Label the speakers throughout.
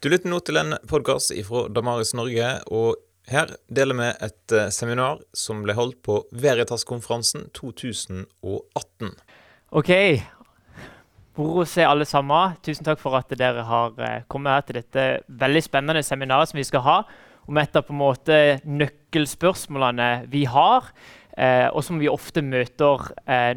Speaker 1: Du lytter nå til en podkast fra Damaris Norge, og her deler vi et eh, seminar som ble holdt på Veritas-konferansen 2018.
Speaker 2: Ok, moro å se alle sammen. Tusen takk for at dere har eh, kommet her til dette veldig spennende seminaret som vi skal ha om et av på en måte nøkkelspørsmålene vi har, eh, og som vi ofte møter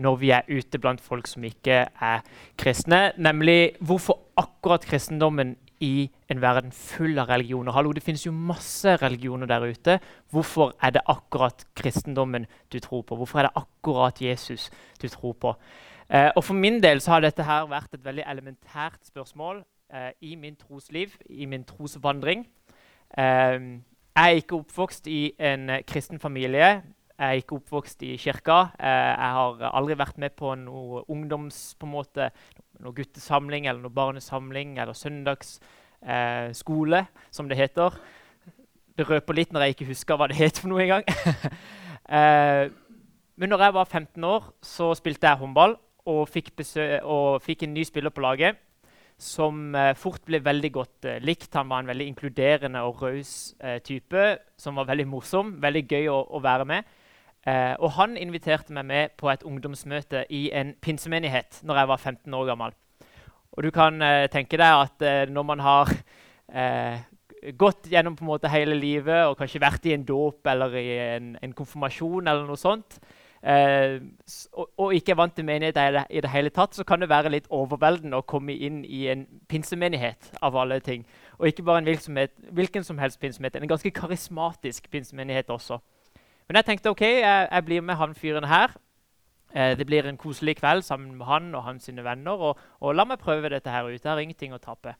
Speaker 2: når vi er ute blant folk som ikke er kristne, nemlig hvorfor akkurat kristendommen i en verden full av religioner. Hallo, Det finnes jo masse religioner der ute. Hvorfor er det akkurat kristendommen du tror på? Hvorfor er det akkurat Jesus du tror på? Eh, og For min del så har dette her vært et veldig elementært spørsmål eh, i min trosliv, i min trosvandring. Eh, jeg er ikke oppvokst i en kristen familie. Jeg er ikke oppvokst i kirka. Eh, jeg har aldri vært med på noe ungdoms... på måte, noe guttesamling eller noe barnesamling eller søndagsskole, eh, som det heter. Det røper litt når jeg ikke husker hva det het for noe engang. eh, men når jeg var 15 år, så spilte jeg håndball og fikk, og fikk en ny spiller på laget som eh, fort ble veldig godt eh, likt. Han var en veldig inkluderende og raus eh, type som var veldig morsom. Veldig gøy å, å være med. Eh, og han inviterte meg med på et ungdomsmøte i en pinsemenighet når jeg var 15 år gammel. Og du kan eh, tenke deg at eh, når man har eh, gått gjennom måte hele livet og kanskje vært i en dåp eller i en, en, konfirmasjon eller noe sånt, eh, og, og, ikke er vant til menighet i det, hele tatt, så kan det være litt overveldende å komme inn i en pinsemenighet av alle ting. Og ikke bare en hvilken som helst pinsemenighet, en ganske karismatisk pinsemenighet også. Men jeg tenkte ok, jeg, jeg blir med han fyren her. Eh, det blir en koselig kveld sammen med han og hans venner. Og, og, la meg prøve dette her ut. Jeg har ingenting å tape.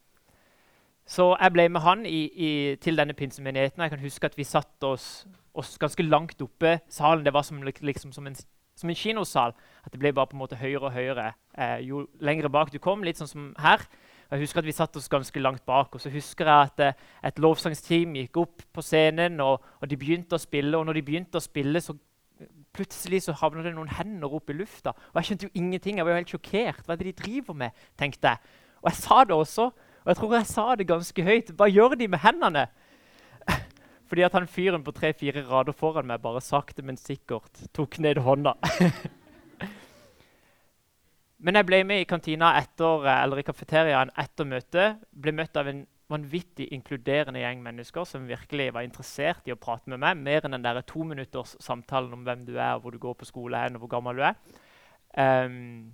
Speaker 2: Så jeg ble med han i, i, til denne pinsemenigheten. Jeg kan huske at vi satt oss, oss ganske langt oppe. Salen det var som, liksom, som, en, som, en, kinosal. At det ble bare på en måte høyere og høyere eh, jo lengre bak du kom. Litt sånn som her. Jeg husker at Vi satt oss ganske langt bak. og så husker jeg at eh, Et lovsangsteam gikk opp på scenen, og, og, de begynte å spille. og når de begynte å spille, så plutselig så havna det noen hender opp i lufta. Og Jeg skjønte jo ingenting. Jeg var jo helt sjokkert. Hva er det de driver med? tenkte jeg. Og jeg sa det også. Og jeg tror jeg sa det ganske høyt. Hva gjør de med hendene? Fordi at han fyren på tre-fire rader foran meg bare sakte, men sikkert tok ned hånda. Men jeg ble med i kantina etter, eh, eller i kafeteriaen etter møtet. Ble møtt av en vanvittig inkluderende gjeng mennesker som virkelig var interessert i å prate med meg. Mer enn den der to minutters samtalen om hvem du er, hvor du går på skole hen, og hvor gammel du er. Um,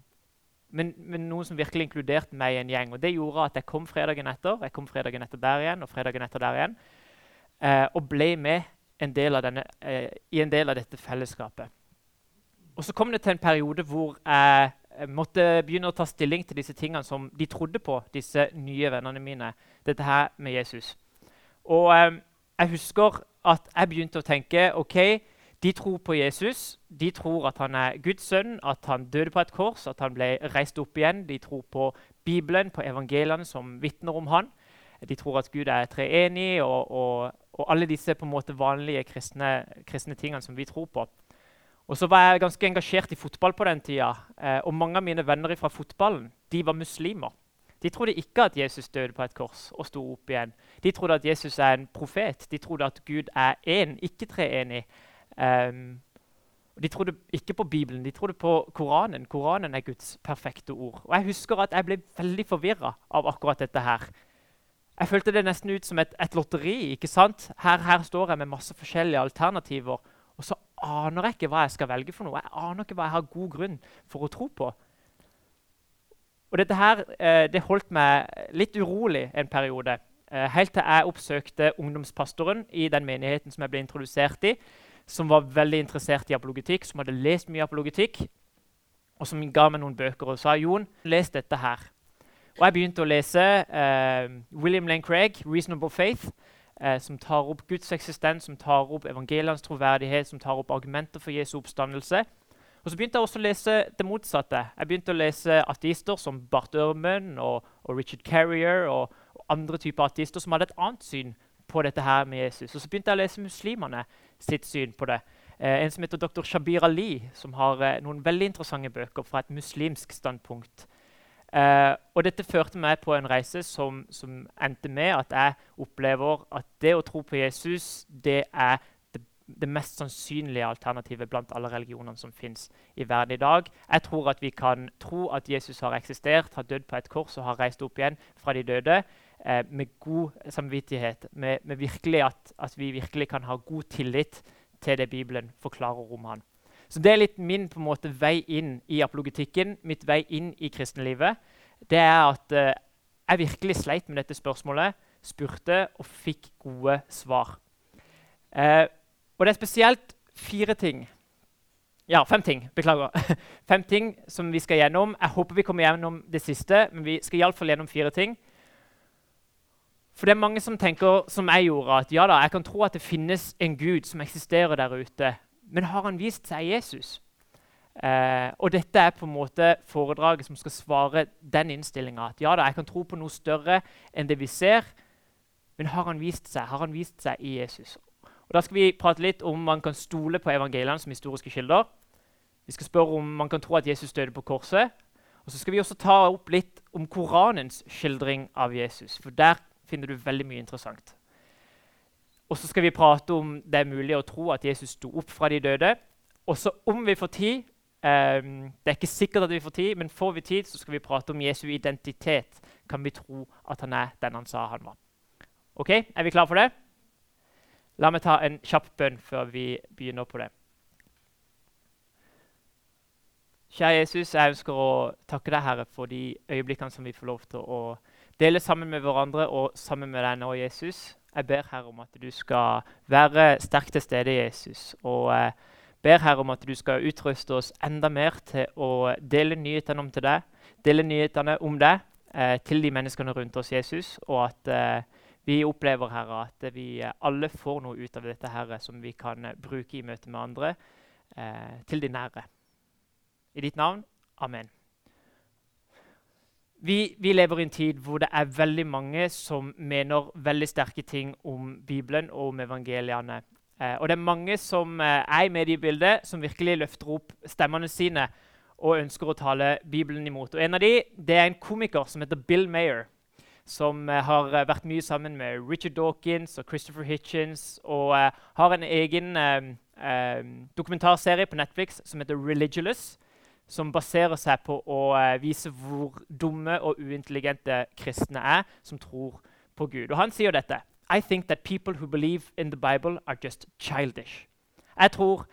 Speaker 2: men, men, noen som virkelig inkluderte meg i en gjeng. Og det gjorde at jeg kom fredagen etter jeg kom fredagen etter der igjen, og fredagen etter der igjen, uh, og ble med en denne, uh, i en del av dette fellesskapet. Og så kom det til en periode hvor jeg måtte begynne å ta stilling til disse tingene som de trodde på, disse nye vennene mine. Dette her med Jesus. Og eh, jeg husker at jeg begynte å tenke ok, de tror på Jesus. De tror at han er Guds sønn, at han døde på et kors, at han ble reist opp igjen. De tror på Bibelen, på evangeliene som vitner om han. De tror at Gud er treenig, og, og, og alle disse på en måte vanlige kristne, kristne tingene som vi tror på. Og så var jeg ganske engasjert i fotball på den tida. Eh, og mange av mine venner fra fotballen de var muslimer. De trodde ikke at Jesus døde på et kors og sto opp igjen. De trodde at Jesus er en profet. De trodde at Gud er én, ikke treenig. Um, de trodde ikke på Bibelen, de trodde på Koranen. Koranen er Guds perfekte ord. Og Jeg husker at jeg ble veldig forvirra av akkurat dette her. Jeg følte det nesten ut som et, et lotteri. ikke sant? Her, her står jeg med masse forskjellige alternativer. Aner jeg ikke hva jeg skal velge for noe. Jeg aner ikke hva jeg har god grunn for å tro på. Og dette her, eh, det holdt meg litt urolig en periode. Eh, helt til jeg oppsøkte ungdomspastoren i den menigheten som jeg ble introdusert i, som var veldig interessert i apologetikk, som hadde lest mye apologetikk, og som ga meg noen bøker og sa Jon, les dette her. Og jeg begynte å lese eh, William Lane Craig, 'Reasonable Faith' eh, som tar opp Guds eksistens, som tar opp evangeliens troverdighet, som tar opp argumenter for Jesu oppstandelse. Og så begynte jeg også å lese det motsatte. Jeg begynte å lese ateister som Bart Ehrman og, og Richard Carrier og, og, andre typer ateister som hadde et annet syn på dette her med Jesus. Og så begynte jeg å lese muslimene sitt syn på det. Eh, en som heter dr. Shabir Ali, som har eh, noen veldig interessante bøker fra et muslimsk standpunkt. Eh, og dette førte meg på en reise som, som, endte med at jeg opplever at det å tro på Jesus det er det, det mest sannsynlige alternativet blant alle religionene som fins i verden i dag. Jeg tror at vi kan tro at Jesus har eksistert, har dødd på et kors og har reist opp igjen fra de døde eh, med god samvittighet. Med, med virkelig at, at, vi virkelig kan ha god tillit til det Bibelen forklarer om han. Så Det er litt min på en måte vei inn i apologetikken, mitt vei inn i kristenlivet. Det er at eh, jeg virkelig sleit med dette spørsmålet, spurte og fikk gode svar. Eh, og det er spesielt fire ting ja, fem ting. Beklager. Fem ting som vi skal gjennom. Jeg håper vi kommer gjennom det siste, men vi skal iallfall gjennom fire ting. For det er mange som tenker som jeg gjorde, at ja da, jeg kan tro at det finnes en Gud som eksisterer der ute. Men har han vist seg Jesus? Eh, og dette er på en måte foredraget som skal svare den innstillinga. At ja da, jeg kan tro på noe større enn det vi ser, men har han vist seg? Har han vist seg i Jesus? Og Da skal vi prate litt om man kan stole på evangeliene som historiske kilder. Vi skal spørre om man kan tro at Jesus døde på korset. Og så skal vi også ta opp litt om Koranens skildring av Jesus. For der finner du veldig mye interessant. Og så skal vi prate om det er mulig å tro at Jesus sto opp fra de døde. Og så om vi får tid um, Det er ikke sikkert at vi får tid, men får vi tid, så skal vi prate om Jesu identitet. Kan vi tro at han er den han sa han var? Ok, Er vi klare for det? La meg ta en kjapp bønn før vi begynner på det. Kjære Jesus, jeg ønsker å takke deg, Herre, for de øyeblikkene som vi får lov til å dele sammen med hverandre og sammen med deg nå, Jesus. Jeg ber Herre om at du skal være sterkt til stede, Jesus. Og jeg eh, ber Herre om at du skal utruste oss enda mer til å dele nyhetene om til deg, dele nyhetene om deg eh, til de menneskene rundt oss, Jesus. Og at eh, vi opplever Herre, at vi alle får noe ut av dette Herre, som vi kan bruke i møte med andre, eh, til de nære. I ditt navn. Amen. Vi, vi, lever i en tid hvor det er veldig mange som mener veldig sterke ting om Bibelen og om evangeliene. Eh, og det er mange som eh, er i mediebildet, som virkelig løfter opp stemmene sine og ønsker å tale Bibelen imot. Og En av de, det er en komiker som heter Bill Mayer, som eh, har eh, vært mye sammen med Richard Dawkins og Christopher Hitchens, og eh, har en egen eh, dokumentarserie på Netflix som heter Religious som baserer seg på å uh, vise hvor dumme og uintelligente kristne er som tror på Gud. Og Han sier dette. I think that people who believe in the Bible are just childish. Jeg tror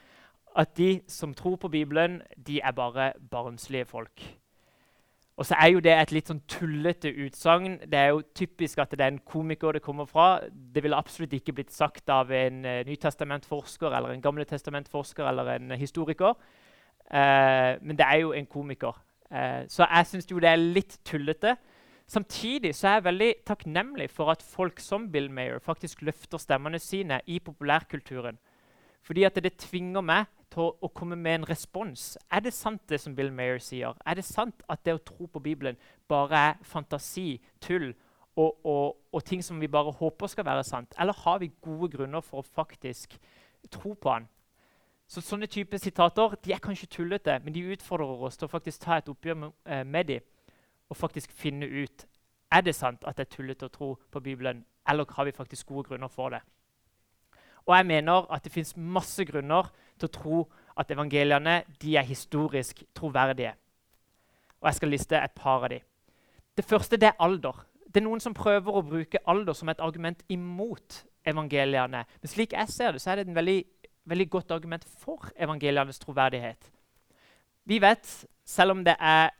Speaker 2: at de som tror på Bibelen, de er bare barnslige folk. Og så er jo det et litt sånn tullete utsagn. Det er jo typisk at det er en komiker det kommer fra. Det ville absolutt ikke blitt sagt av en uh, nytestamentforsker eller en gamle testamentforsker eller en uh, historiker. Eh, men det er jo en komiker. Eh, så jeg syns jo det er litt tullete. Samtidig så er jeg veldig takknemlig for at folk som Bill Mayer faktisk løfter stemmene sine i populærkulturen. Fordi at det tvinger meg til å komme med en respons. Er det sant, det som Bill Mayer sier? Er det sant at det å tro på Bibelen bare er fantasi, tull og, og, og ting som vi bare håper skal være sant? Eller har vi gode grunner for å faktisk tro på han? Så Sånne type sitater de er kanskje tullete, men de utfordrer oss til å faktisk ta et oppgjør med, eh, med dem og faktisk finne ut er det sant at det er tullete å tro på Bibelen, eller har vi faktisk gode grunner for det. Og jeg mener at det fins masse grunner til å tro at evangeliene de er historisk troverdige. Og Jeg skal liste et par av dem. Det første det er alder. Det er Noen som prøver å bruke alder som et argument imot evangeliene. Men slik jeg ser det, så er det en veldig veldig godt argument for evangelienes troverdighet. Vi vet, selv om det er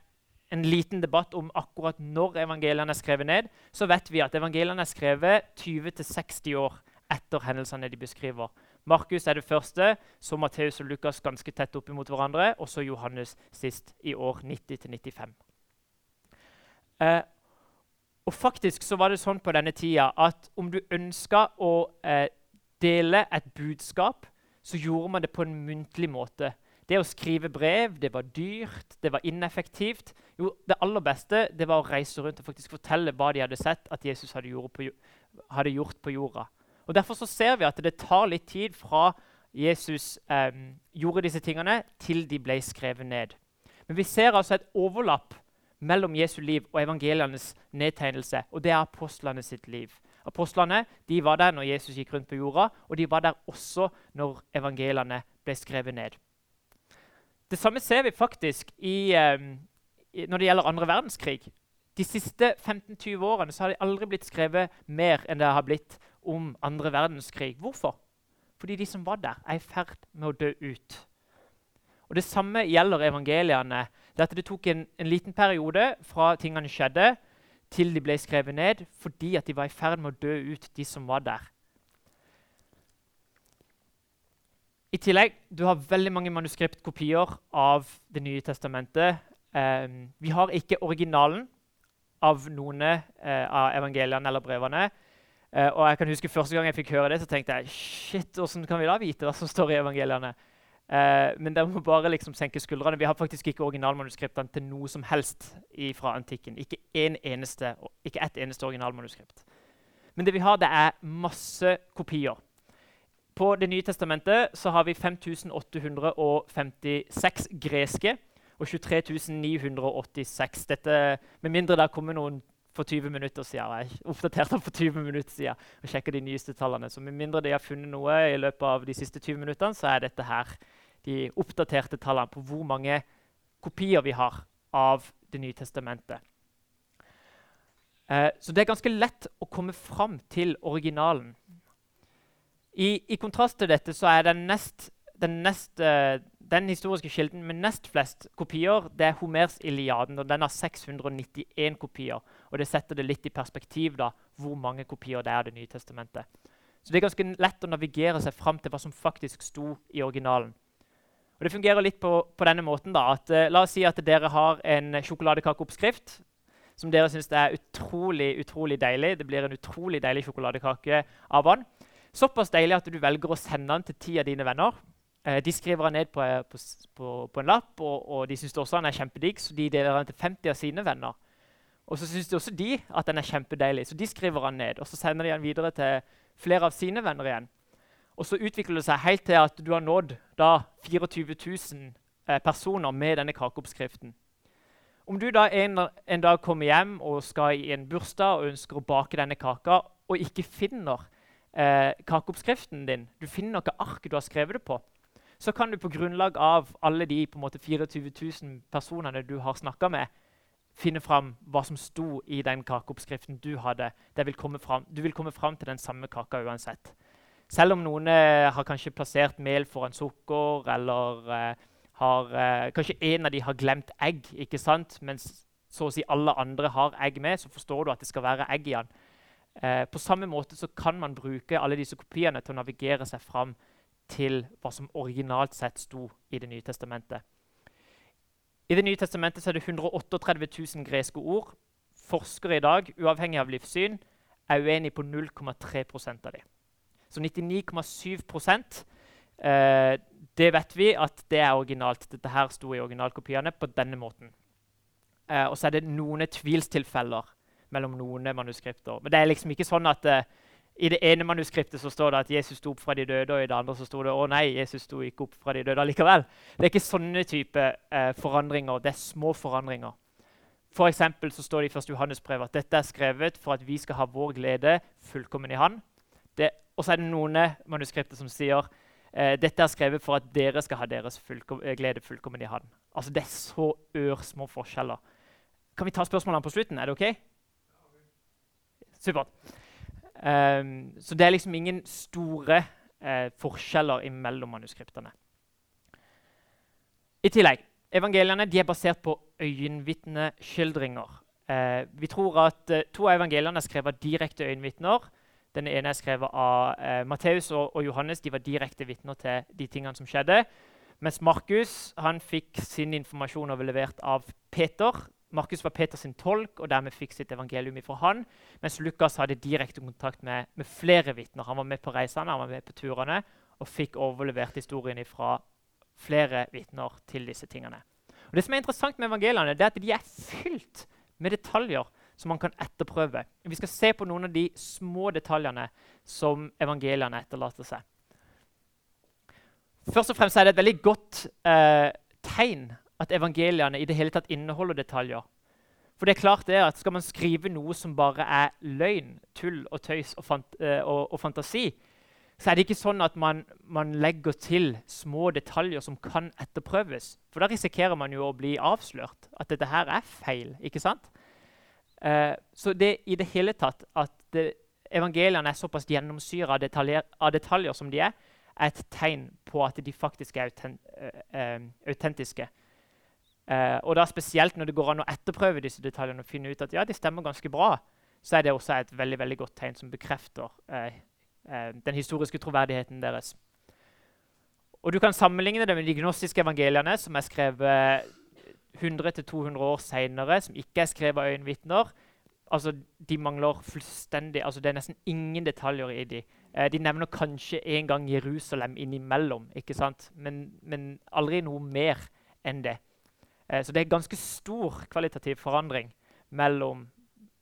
Speaker 2: en liten debatt om akkurat når evangeliene er skrevet ned, så vet vi at evangeliene er skrevet 20-60 år etter hendelsene de beskriver. Markus er det første, så Matteus og Lukas ganske tett opp mot hverandre, og så Johannes sist i år 90-95. Eh, og faktisk så var det sånn på denne tida at om du ønska å eh, dele et budskap så gjorde man det på en muntlig måte. Det å skrive brev det var dyrt, det var ineffektivt. Jo, det aller beste det var å reise rundt og faktisk fortelle hva de hadde sett at Jesus hadde, på, hadde gjort på jorda. Og Derfor så ser vi at det tar litt tid fra Jesus eh, gjorde disse tingene, til de ble skrevet ned. Men vi ser altså et overlapp mellom Jesu liv og evangelienes nedtegnelse, og det er apostlene sitt liv. Apostlene de var der når Jesus gikk rundt på jorda, og de var der også når evangeliene ble skrevet ned. Det samme ser vi faktisk i, eh, når det gjelder andre verdenskrig. De siste 15-20 årene har det aldri blitt skrevet mer enn det har blitt om andre verdenskrig. Hvorfor? Fordi de som var der, er i ferd med å dø ut. Og Det samme gjelder evangeliene. Det, at det tok en, en, liten periode fra tingene skjedde, til de ble skrevet ned, fordi at de var i ferd med å dø ut, de som var der. I tillegg, Du har veldig mange manuskriptkopier av Det nye testamentet. Um, vi har ikke originalen av noen uh, av evangeliene eller brevene. Uh, og jeg kan huske Første gang jeg fikk høre det, så tenkte jeg shit, hvordan kan vi da vite hva som står i evangeliene? Eh, men dere må bare liksom senke skuldrene. Vi har faktisk ikke originalmanuskriptene til noe som helst fra antikken. Ikke, en eneste, ikke ett eneste originalmanuskript. Men det vi har, det er masse kopier. På Det nye testamentet så har vi 5856 greske og 23.986. Dette, med mindre det kommer noen for 20 minutter siden. Jeg oppdaterte for 20 minutter siden og sjekker de nyeste tallene. Så med mindre de har funnet noe i løpet av de siste 20 minuttene, så er dette her de oppdaterte tallene på hvor mange kopier vi har av Det nye testamentet. Eh, så det er ganske lett å komme fram til originalen. I, I, kontrast til dette så er den nest den, nest, eh, den, historiske kilden med nest flest kopier det er Homers Iliaden. og Den har 691 kopier. Og Det setter det litt i perspektiv da, hvor mange kopier det er av Det nye testamentet. Så Det er ganske lett å navigere seg fram til hva som faktisk sto i originalen. Og Det fungerer litt på, på denne måten. da, at uh, La oss si at dere har en sjokoladekakeoppskrift som dere syns er utrolig utrolig deilig. Det blir en utrolig deilig sjokoladekake av den. Såpass deilig at du velger å sende den til ti av dine venner. Eh, de skriver han ned på, eh, på, på, en lapp, og, og de syns også han er kjempedigg, så de deler han til 50 av sine venner. Og så syns også de at den er kjempedeilig, så de skriver han ned. Og så sender de han videre til flere av sine venner igjen. Og så utvikler det seg helt til at du har nådd da 24 000 eh, personer med denne kakeoppskriften. Om du da en, en, dag kommer hjem og skal i en bursdag og ønsker å bake denne kaka, og ikke finner eh, kakeoppskriften din, du finner noe ark du har skrevet det på, så kan du på grunnlag av alle de på en måte 24 000 personene du har snakka med, finne fram hva som sto i den kakeoppskriften du hadde. Vil du vil komme fram til den samme kaka uansett. Selv om noen eh, har kanskje plassert mel foran sukker, eller eh, har, eh, kanskje en av de har glemt egg, ikke sant? mens så å si alle andre har egg med, så forstår du at det skal være egg i den. Eh, på samme måte så kan man bruke alle disse kopiene til å navigere seg fram til hva som originalt sett sto i Det nye testamentet. I Det nye testamentet er det 138 000 greske ord. Forskere i dag, uavhengig av livssyn, er uenige på 0,3% av dem. Så 99,7 eh, det vet vi at det er originalt. Dette her sto i originalkopiene på denne måten. Eh, og så er det noen tvilstilfeller mellom noen manuskripter. Men det er liksom ikke sånn at eh, i det ene manuskriptet så står det at Jesus sto opp fra de døde, og i det andre så sto det å nei, Jesus sto ikke opp fra de døde likevel. Det er ikke sånne type eh, forandringer. Det er små forandringer. For så står det i 1. Johannes brev at dette er skrevet for at vi skal ha vår glede fullkommen i Han. Og så er det noen manuskripter som sier eh, dette er skrevet for at dere skal ha deres fullkom eh, glede fullkommen i Han. Altså Det er så ørsmå forskjeller. Kan vi ta spørsmålene på slutten? Er det OK? Supert. Um, så det er liksom ingen store uh, forskjeller mellom manuskriptene. I tillegg, Evangeliene er basert på øyenvitneskildringer. Uh, vi tror at uh, To av evangeliene er skrevet av direkte øyenvitner. Den ene er skrevet av Matteus og, og, Johannes. De var direkte vitner til de tingene som skjedde. Mens Markus han fikk sin informasjon overlevert av Peter, Markus var Peters tolk og dermed fikk sitt evangelium fra han, mens Lukas hadde direkte kontakt med, med flere vitner. Han var med på reisene han var med på turene og fikk overlevert historien fra flere vitner til disse tingene. Og det som er interessant med evangeliene, det er at de er fylt med detaljer som man kan etterprøve. Vi skal se på noen av de små detaljene som evangeliene etterlater seg. Først og fremst er det et veldig godt eh, tegn at evangeliene i det hele tatt inneholder detaljer. For det er klart det at Skal man skrive noe som bare er løgn, tull og tøys og, fant, uh, og, og fantasi, så er det ikke sånn at man, man, legger til små detaljer som kan etterprøves. For da risikerer man jo å bli avslørt. At dette her er feil. ikke sant? Eh, så det i det hele tatt at det, evangeliene er såpass gjennomsyra av, av detaljer som de er, er et tegn på at de faktisk er uh, autentiske. Uh, og da Spesielt når det går an å etterprøve disse detaljene og finne ut at ja, de stemmer ganske bra, så er det også et veldig veldig godt tegn som bekrefter eh, eh, den historiske troverdigheten deres. Og Du kan sammenligne det med de gnostiske evangeliene, som er skrevet 100-200 år senere, som ikke er skrevet av øyenvitner. Altså, de mangler fullstendig, altså Det er nesten ingen detaljer i de. de nevner kanskje en gang Jerusalem innimellom, ikke sant? Men, men aldri noe mer enn det. Eh, så det er ganske stor kvalitativ forandring mellom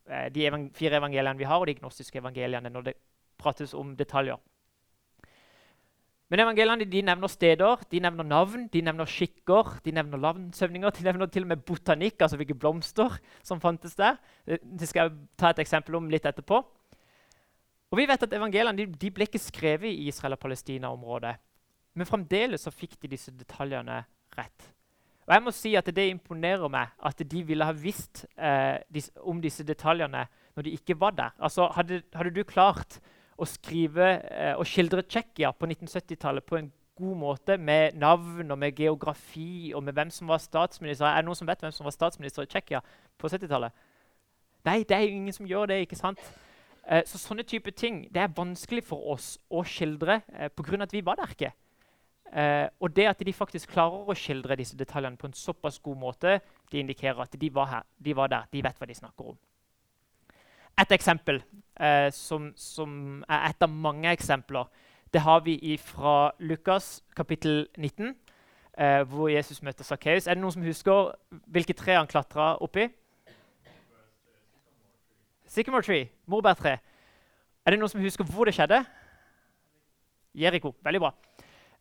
Speaker 2: eh, de fire evangeliene vi har, og de gnostiske evangeliene når det prates om detaljer. Men evangeliene de nevner steder, de nevner navn, de nevner skikker, de nevner navnsøvninger, de nevner til og med botanikk, altså hvilke blomster som fantes der. Det skal jeg ta et eksempel om litt etterpå. Og vi vet at Evangeliene de, de ble ikke skrevet i Israel- og Palestina-området. Men fremdeles så fikk de disse detaljene rett. Og jeg må si at Det imponerer meg at de ville ha visst eh, dis om disse detaljene når de ikke var der. Altså, hadde, hadde du klart å skrive eh, og skildre Tsjekkia på 1970-tallet på en god måte, med navn og med geografi og med hvem som var statsminister Er det noen som vet hvem som var statsminister i Tsjekkia på 70-tallet? Nei, det er jo ingen som gjør det. ikke sant? Eh, så sånne type ting det er vanskelig for oss å skildre eh, pga. at vi var der ikke. Eh, og det at de faktisk klarer å skildre disse detaljene på en såpass god måte, det indikerer at de var, her, de var der, de vet hva de snakker om. Et eksempel eh, som, som, er et av mange eksempler, det har vi fra Lukas kapittel 19, eh, hvor Jesus møter Sakkeus. Er det noen som husker hvilke tre han klatra oppi? Sycamore tree, morbærtre. Er det noen som husker hvor det skjedde? Jeriko. Veldig bra.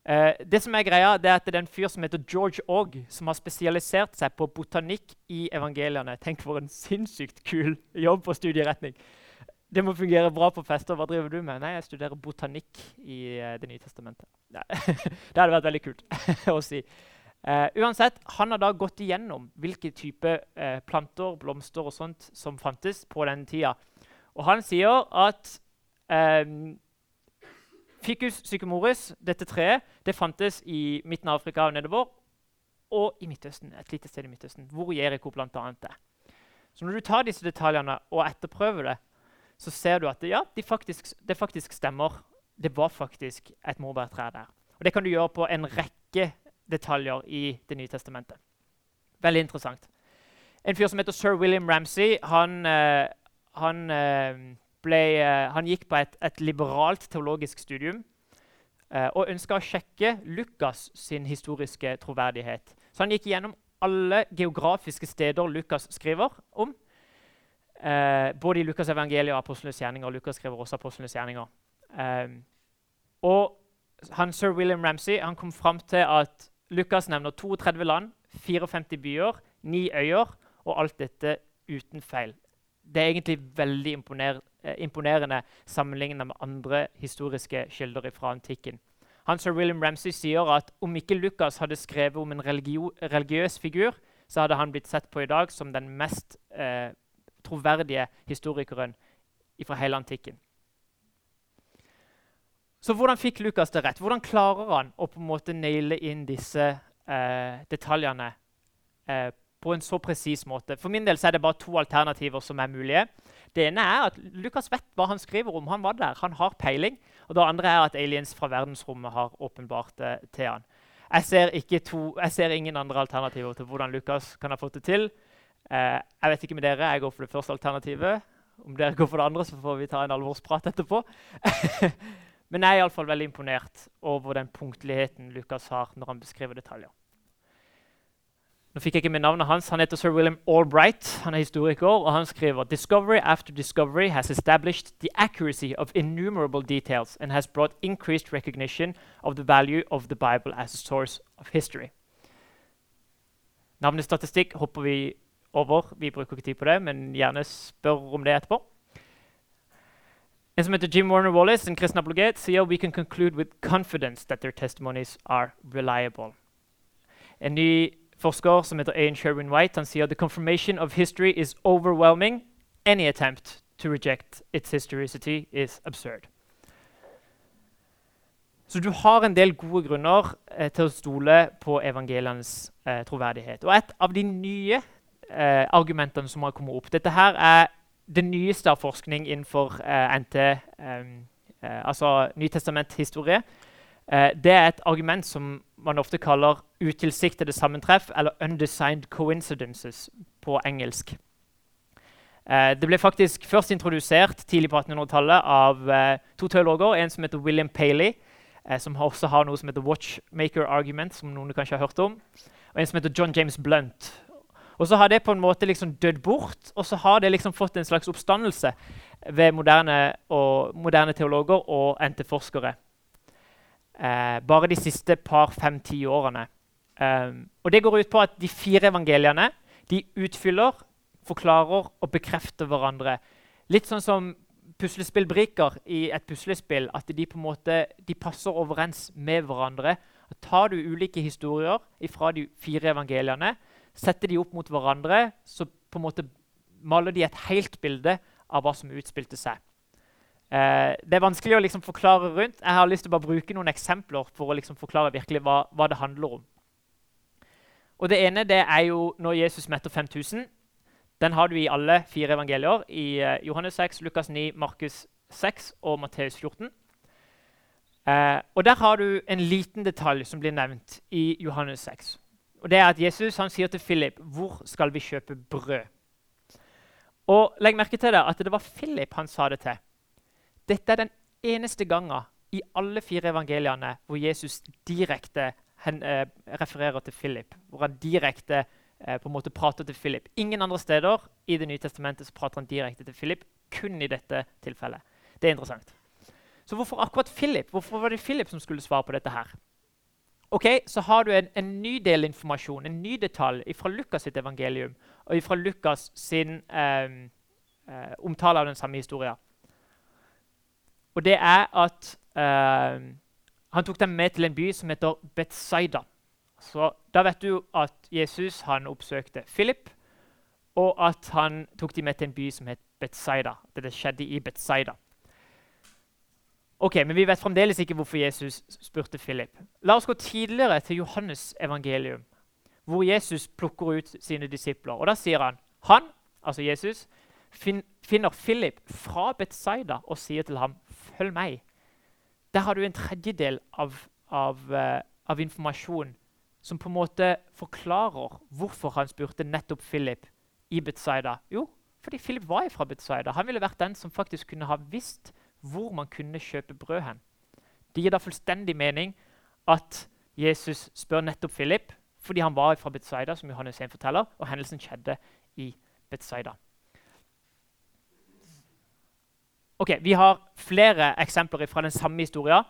Speaker 2: Eh, det som er greia, det er at det er en fyr som heter George Ogg, som har spesialisert seg på botanikk i evangeliene. Tenk for en sinnssykt kul jobb på studieretning. Det må fungere bra på fester. Hva driver du med? Nei, jeg studerer botanikk i uh, Det nye testamentet. det hadde vært veldig kult å si. Uh, uansett, Han har da gått igjennom hvilke type uh, planter, blomster og sånt som fantes på den tida. Og han sier at um, Ficus psychomoris, dette treet, det fantes i midten av Afrika og nedover. Og i Midtøsten, et lite sted i Midtøsten, hvor Jeriko bl.a. er. Så når du tar disse detaljene og etterprøver det, så ser du at det, ja, de faktisk, det faktisk stemmer. Det var faktisk et morbærtre der. Og Det kan du gjøre på en rekke detaljer i Det nye testamentet. Veldig interessant. En fyr som heter sir William Ramsay, han, uh, han uh, ble, uh, han gikk på et, et liberalt teologisk studium uh, og ønska å sjekke Lukas sin historiske troverdighet. Så han gikk gjennom alle geografiske steder Lukas skriver om. Uh, både i Lukas' evangeliet og apostlenes gjerninger. Lukas skriver også apostlenes gjerninger. og han, Sir William Ramsay han kom fram til at Lukas nevner 32 land, 54 byer, 9 øyer, og alt dette uten feil. Det er egentlig veldig imponerende Eh, imponerende sammenlignet med andre historiske kilder fra antikken. Han Sir William Ramsay sier at om ikke Lukas hadde skrevet om en religiøs figur, så hadde han blitt sett på i dag som den mest eh, troverdige historikeren fra hele antikken. Så hvordan fikk Lukas det rett? Hvordan klarer han å på en måte naile inn disse eh, detaljene eh, på en så presis måte? For min del er det bare to alternativer som er mulige. Det ene er at Lukas vet hva han skriver om. Han var der, han har peiling. Og det andre er at aliens fra verdensrommet har åpenbart det til han. Jeg ser, to, jeg ser, ingen andre alternativer til hvordan Lukas kan ha fått det til. Eh, jeg vet ikke med dere, jeg går for det første alternativet. Om dere går for det andre, så får vi ta en alvorsprat etterpå. Men jeg er iallfall veldig imponert over den punktligheten Lukas har når han beskriver detaljer. Nå fikk jeg ikke med navnet hans. Han heter sir William Albright. Han er historiker, og han skriver «Discovery after discovery has established the accuracy of innumerable details and has brought increased recognition of the value of the Bible as a source of history». Navnestatistikk hopper vi over. Vi bruker ikke tid på det, men gjerne spør om det etterpå. En som heter Jim Warner Wallace, en kristen apologet, sier we can conclude with confidence that their testimonies are reliable. En ny forsker som heter Ayan Sherwin White, han sier the confirmation of history is overwhelming. Any attempt to reject its historicity is absurd. Så du har en del gode grunner eh, til å stole på evangelienes eh, troverdighet. Og et av de nye eh, argumentene som har kommet opp Dette her er det nyeste av forskning innenfor eh, NT, eh, altså Nytestamenthistorie. Eh, det er et argument som man ofte kaller utilsiktede sammentreff, eller 'undesigned coincidences' på engelsk. Eh, det ble faktisk først introdusert tidlig på 1800-tallet av eh, to teologer. En som heter William Paley, eh, som også har noe som heter 'watchmaker argument', som noen kanskje har hørt om. Og en som heter John James Blunt. Og så har det på en måte liksom dødd bort, og så har det liksom fått en slags oppstandelse ved moderne, og, moderne teologer og NT-forskere. Eh, bare de siste par, fem-ti årene. Um, og Det går ut på at de fire evangeliene de utfyller, forklarer og bekrefter hverandre. Litt sånn som puslespillbrikker i et puslespill. At de på en måte de passer overens med hverandre. Tar du ulike historier fra de fire evangeliene, setter de opp mot hverandre, så på en måte maler de et helt bilde av hva som utspilte seg. Eh, det er vanskelig å liksom forklare rundt. Jeg har lyst til å bare bruke noen eksempler for å liksom forklare virkelig hva, hva, det handler om. Og Det ene det er jo når Jesus metter 5000. Den har du i alle fire evangelier. I eh, Johannes 6, Lukas 9, Markus 6 og Matteus 14. Eh, og Der har du en liten detalj som blir nevnt i Johannes 6. Og det er at Jesus han sier til Philip, 'Hvor skal vi kjøpe brød?' Og Legg merke til det, at det var Philip han sa det til. Dette er den eneste gangen i alle fire evangeliene hvor Jesus direkte hen, eh, refererer til Philip. Hvor han direkte eh, på en måte prater til Philip. Ingen andre steder i Det nye testamentet så prater han direkte til Philip. Kun i dette tilfellet. Det er interessant. Så hvorfor akkurat Philip? Hvorfor var det Philip som skulle svare på dette her? Ok, Så har du en, en ny del informasjon, en ny detalj fra Lukas sitt evangelium og fra Lukas sin eh, eh, omtale av den samme historien. Og det er at eh, han tok dem med til en by som heter Betzaida. Så Da vet du at Jesus han oppsøkte Philip, og at han tok dem med til en by som het Betzaida. Det skjedde i Betzaida. Ok, Men vi vet fremdeles ikke hvorfor Jesus spurte Philip. La oss gå tidligere til Johannes evangelium, hvor Jesus plukker ut sine disipler. Og Da sier han han, altså Jesus, finner Philip fra Betzaida og sier til ham 'følg meg'. Der har du en tredjedel av, av, uh, av informasjon som på en måte forklarer hvorfor han spurte nettopp Philip i Betzaida. Jo, fordi Philip var fra Betzaida. Han ville vært den som faktisk kunne ha visst hvor man kunne kjøpe brød hen. Det gir da fullstendig mening at Jesus spør nettopp Philip fordi han var fra Betzaida, som Johannes 1 forteller, og hendelsen skjedde i Betzaida. Ok, Vi har flere eksempler fra den samme historien.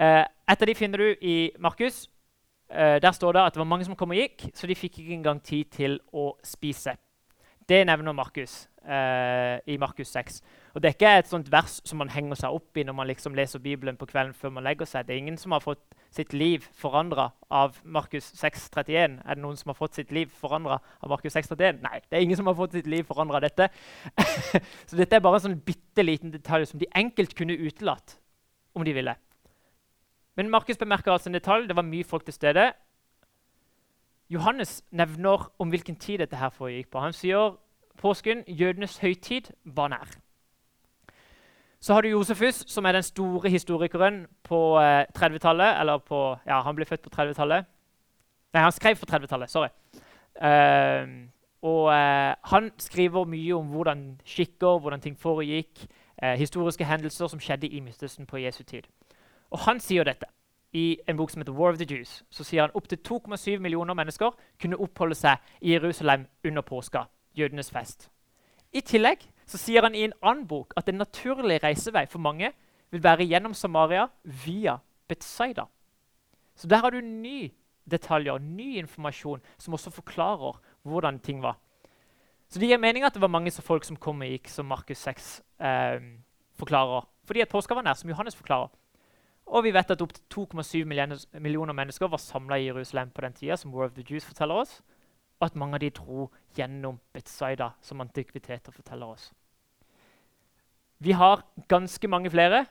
Speaker 2: Eh, et av de finner du i Markus. Eh, der står det at det var mange som kom og gikk, så de fikk ikke engang tid til å spise. Det nevner Markus eh, i Markus 6. Og Det er ikke et sånt vers som man henger seg opp i når man liksom leser Bibelen på kvelden før man legger seg. Det er ingen som har fått sitt liv forandra av Markus 6,31. Er det noen som har fått sitt liv forandra av Markus 6,31? Nei, det er ingen som har fått sitt liv forandra av dette. Så dette er bare en sånn bitte liten detalj som de enkelt kunne utelatt om de ville. Men Markus bemerker altså en detalj. Det var mye folk til stede. Johannes nevner om hvilken tid dette her foregikk på. Han sier påsken, jødenes høytid, var nær. Så har du Josefus, som er den store historikeren på eh, 30-tallet. Eller på Ja, han ble født på 30-tallet. Nei, han skrev på 30-tallet. Sorry. Uh, og eh, han skriver mye om hvordan skikker, hvordan ting foregikk, eh, historiske hendelser som skjedde i Midtøsten på Jesu tid. Og han sier dette i en bok som heter War of the Jews. Så sier han opptil 2,7 millioner mennesker kunne oppholde seg i Jerusalem under påska, jødenes fest. I tillegg så sier han i en annen bok at en naturlig reisevei for mange vil være gjennom Samaria via Betzaida. Så der har du ny detaljer, ny informasjon, som også forklarer hvordan ting var. Så det gir mening at det var mange folk som kom og gikk, som Markus 6 eh, forklarer. Fordi at påska var nær, som Johannes forklarer. Og vi vet at opptil 2,7 millioner mennesker var samla i Jerusalem på den tida, som War of the Jews forteller oss, og at mange av de dro gjennom Betzaida, som antikviteter forteller oss. Vi har ganske mange flere,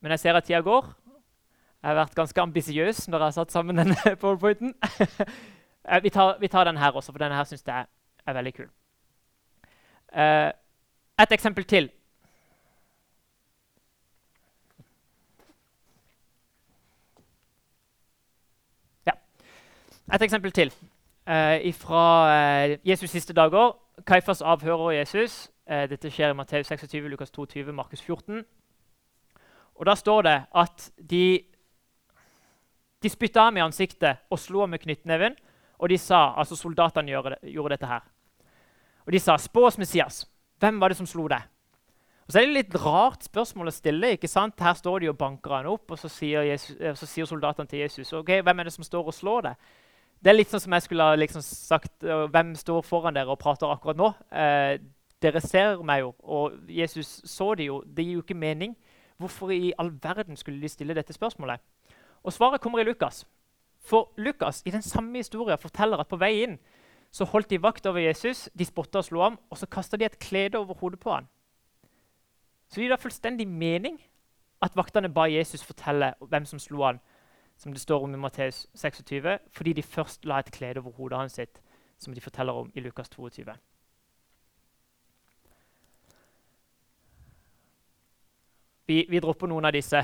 Speaker 2: men jeg ser at tida går. Jeg har vært ganske ambisiøs når jeg har satt sammen denne powerpointen. Eh, vi, tar, vi tar den her også, for denne her syns jeg er veldig kul. Uh, et eksempel til. Ja. Et eksempel til uh, fra uh, Jesus' siste dager. Kaifas avhører Jesus. dette skjer i Matteus 26, Lukas 22, Markus 14. Og Da står det at de, de spytta ham i ansiktet og slo ham med knyttneven. Og de sa, altså soldatene gjorde, gjorde dette her. Og de sa, 'Spå oss Messias. Hvem var det som slo deg?' Og så er det et litt rart spørsmål å stille. ikke sant? Her står de og banker han opp, og så sier, Jesus, eh, så sier soldatene til Jesus ok, 'Hvem er det som står og slår deg?' Det er litt sånn som jeg skulle ha liksom sagt 'Hvem står foran dere og prater akkurat nå?' Eh, dere ser meg jo, og Jesus så det jo. Det gir jo ikke mening. Hvorfor i all verden skulle de stille dette spørsmålet? Og Svaret kommer i Lukas. For Lukas i den samme historien forteller at på vei inn så holdt de vakt over Jesus, de spotta og slo ham, og så kasta de et klede over hodet på ham. Så det gir da fullstendig mening at vaktene ba Jesus fortelle hvem som slo ham, som det står om i Matteus 26, fordi de først la et klede over hodet hans sitt, som de forteller om i Lukas 22. Vi, vi dropper noen av disse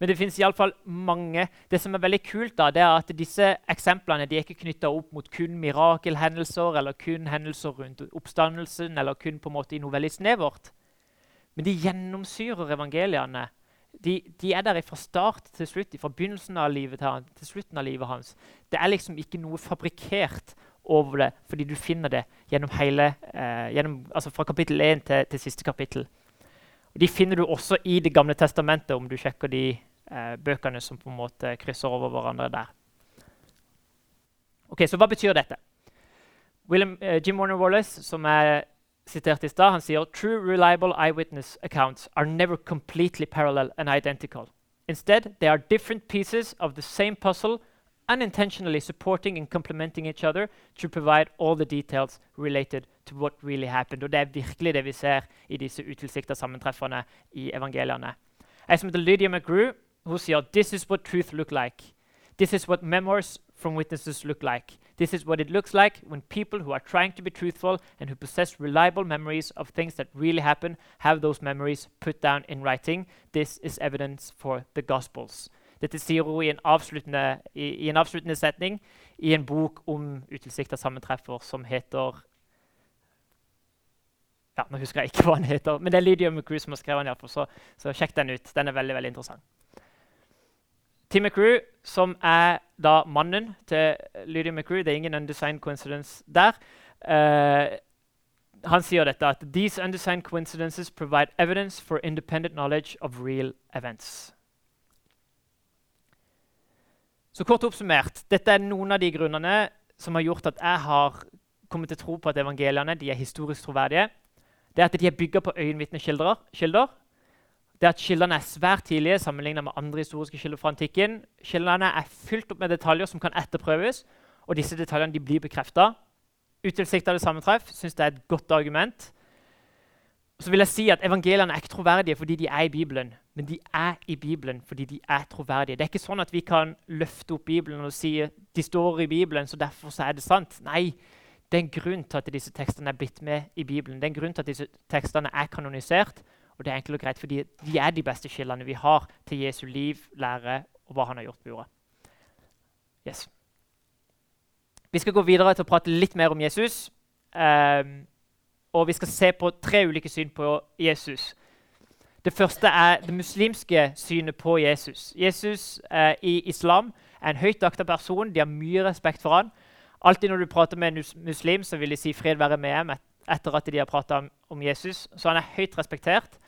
Speaker 2: men det finnes iallfall mange. Det som er veldig kult, da, det er at disse eksemplene de er ikke knytta opp mot kun mirakelhendelser eller kun hendelser rundt oppstandelsen eller kun på en måte i noe veldig snevert. Men de gjennomsyrer evangeliene. De, de, er der fra start til slutt, fra begynnelsen av livet til, til slutten av livet hans. Det er liksom ikke noe fabrikkert over det, fordi du finner det gjennom hele, eh, gjennom, altså fra kapittel 1 til, til siste kapittel. Og de finner du også i Det gamle testamentet, om du sjekker de bøkene som på en måte krysser over hverandre der. Ok, Så hva betyr dette? William, eh, Jim Warner Wallace, som er sitert i stad, han sier «True reliable eyewitness accounts are never completely parallel and identical. Instead, they are different pieces of the same puzzle unintentionally supporting and complementing each other to provide all the details related to what really happened. Og Det er virkelig det vi ser i disse utilsikta sammentreffene i evangeliene. Jeg som heter Lydia McGrew, hun sier «This is what truth look like. This is what memoirs from witnesses look like. This is what it looks like when people who are trying to be truthful and who possess reliable memories of things that really happen, have those memories put down in writing. This is evidence for the Gospels. Dette sier hun i en avsluttende, i, i en avsluttende setning i en bok om utilsikta sammentreffer som heter ja, Nå husker jeg ikke hva den heter, men det er Lydia McCrew som har skrevet den. Så, så sjekk den ut. Den er veldig veldig interessant. Tim McCrew, som er da mannen til Lydia McCrew Det er ingen undesigned coincidence der. Uh, han sier dette at «These undesigned coincidences provide evidence for independent knowledge of real events». Så kort oppsummert, Dette er noen av de grunnene som har gjort at jeg har kommet til å tro på at evangeliene er historisk troverdige det er at de er bygga på øyenvitnekilder. Det at Kildene er svært tidlige sammenlignet med andre historiske kilder fra antikken. Kildene er fylt opp med detaljer som kan etterprøves, og disse detaljene de blir bekrefta. Utilsikta sammentreff syns det er et godt argument. Så vil jeg si at Evangeliene er ikke troverdige fordi de er i Bibelen, men de er i Bibelen fordi de er troverdige. Det er ikke sånn at vi kan løfte opp Bibelen og si de står i Bibelen, så derfor så er det sant. Nei, det er en grunn til at disse tekstene er blitt med i Bibelen. Det er en grunn til at disse tekstene er kanonisert. Og det er enkelt og greit fordi de er de beste kildene vi har til Jesu liv, lære og hva han har gjort på jorda. Yes. Vi skal gå videre til å prate litt mer om Jesus. Um, og vi skal se på tre ulike syn på Jesus. Det første er det muslimske synet på Jesus. Jesus uh, i islam er en høyt akta person. De har mye respekt for han. Alltid når du prater med en muslim, så vil de si 'fred være med ham' etter at de har prata om, Jesus. Så han er høyt respektert.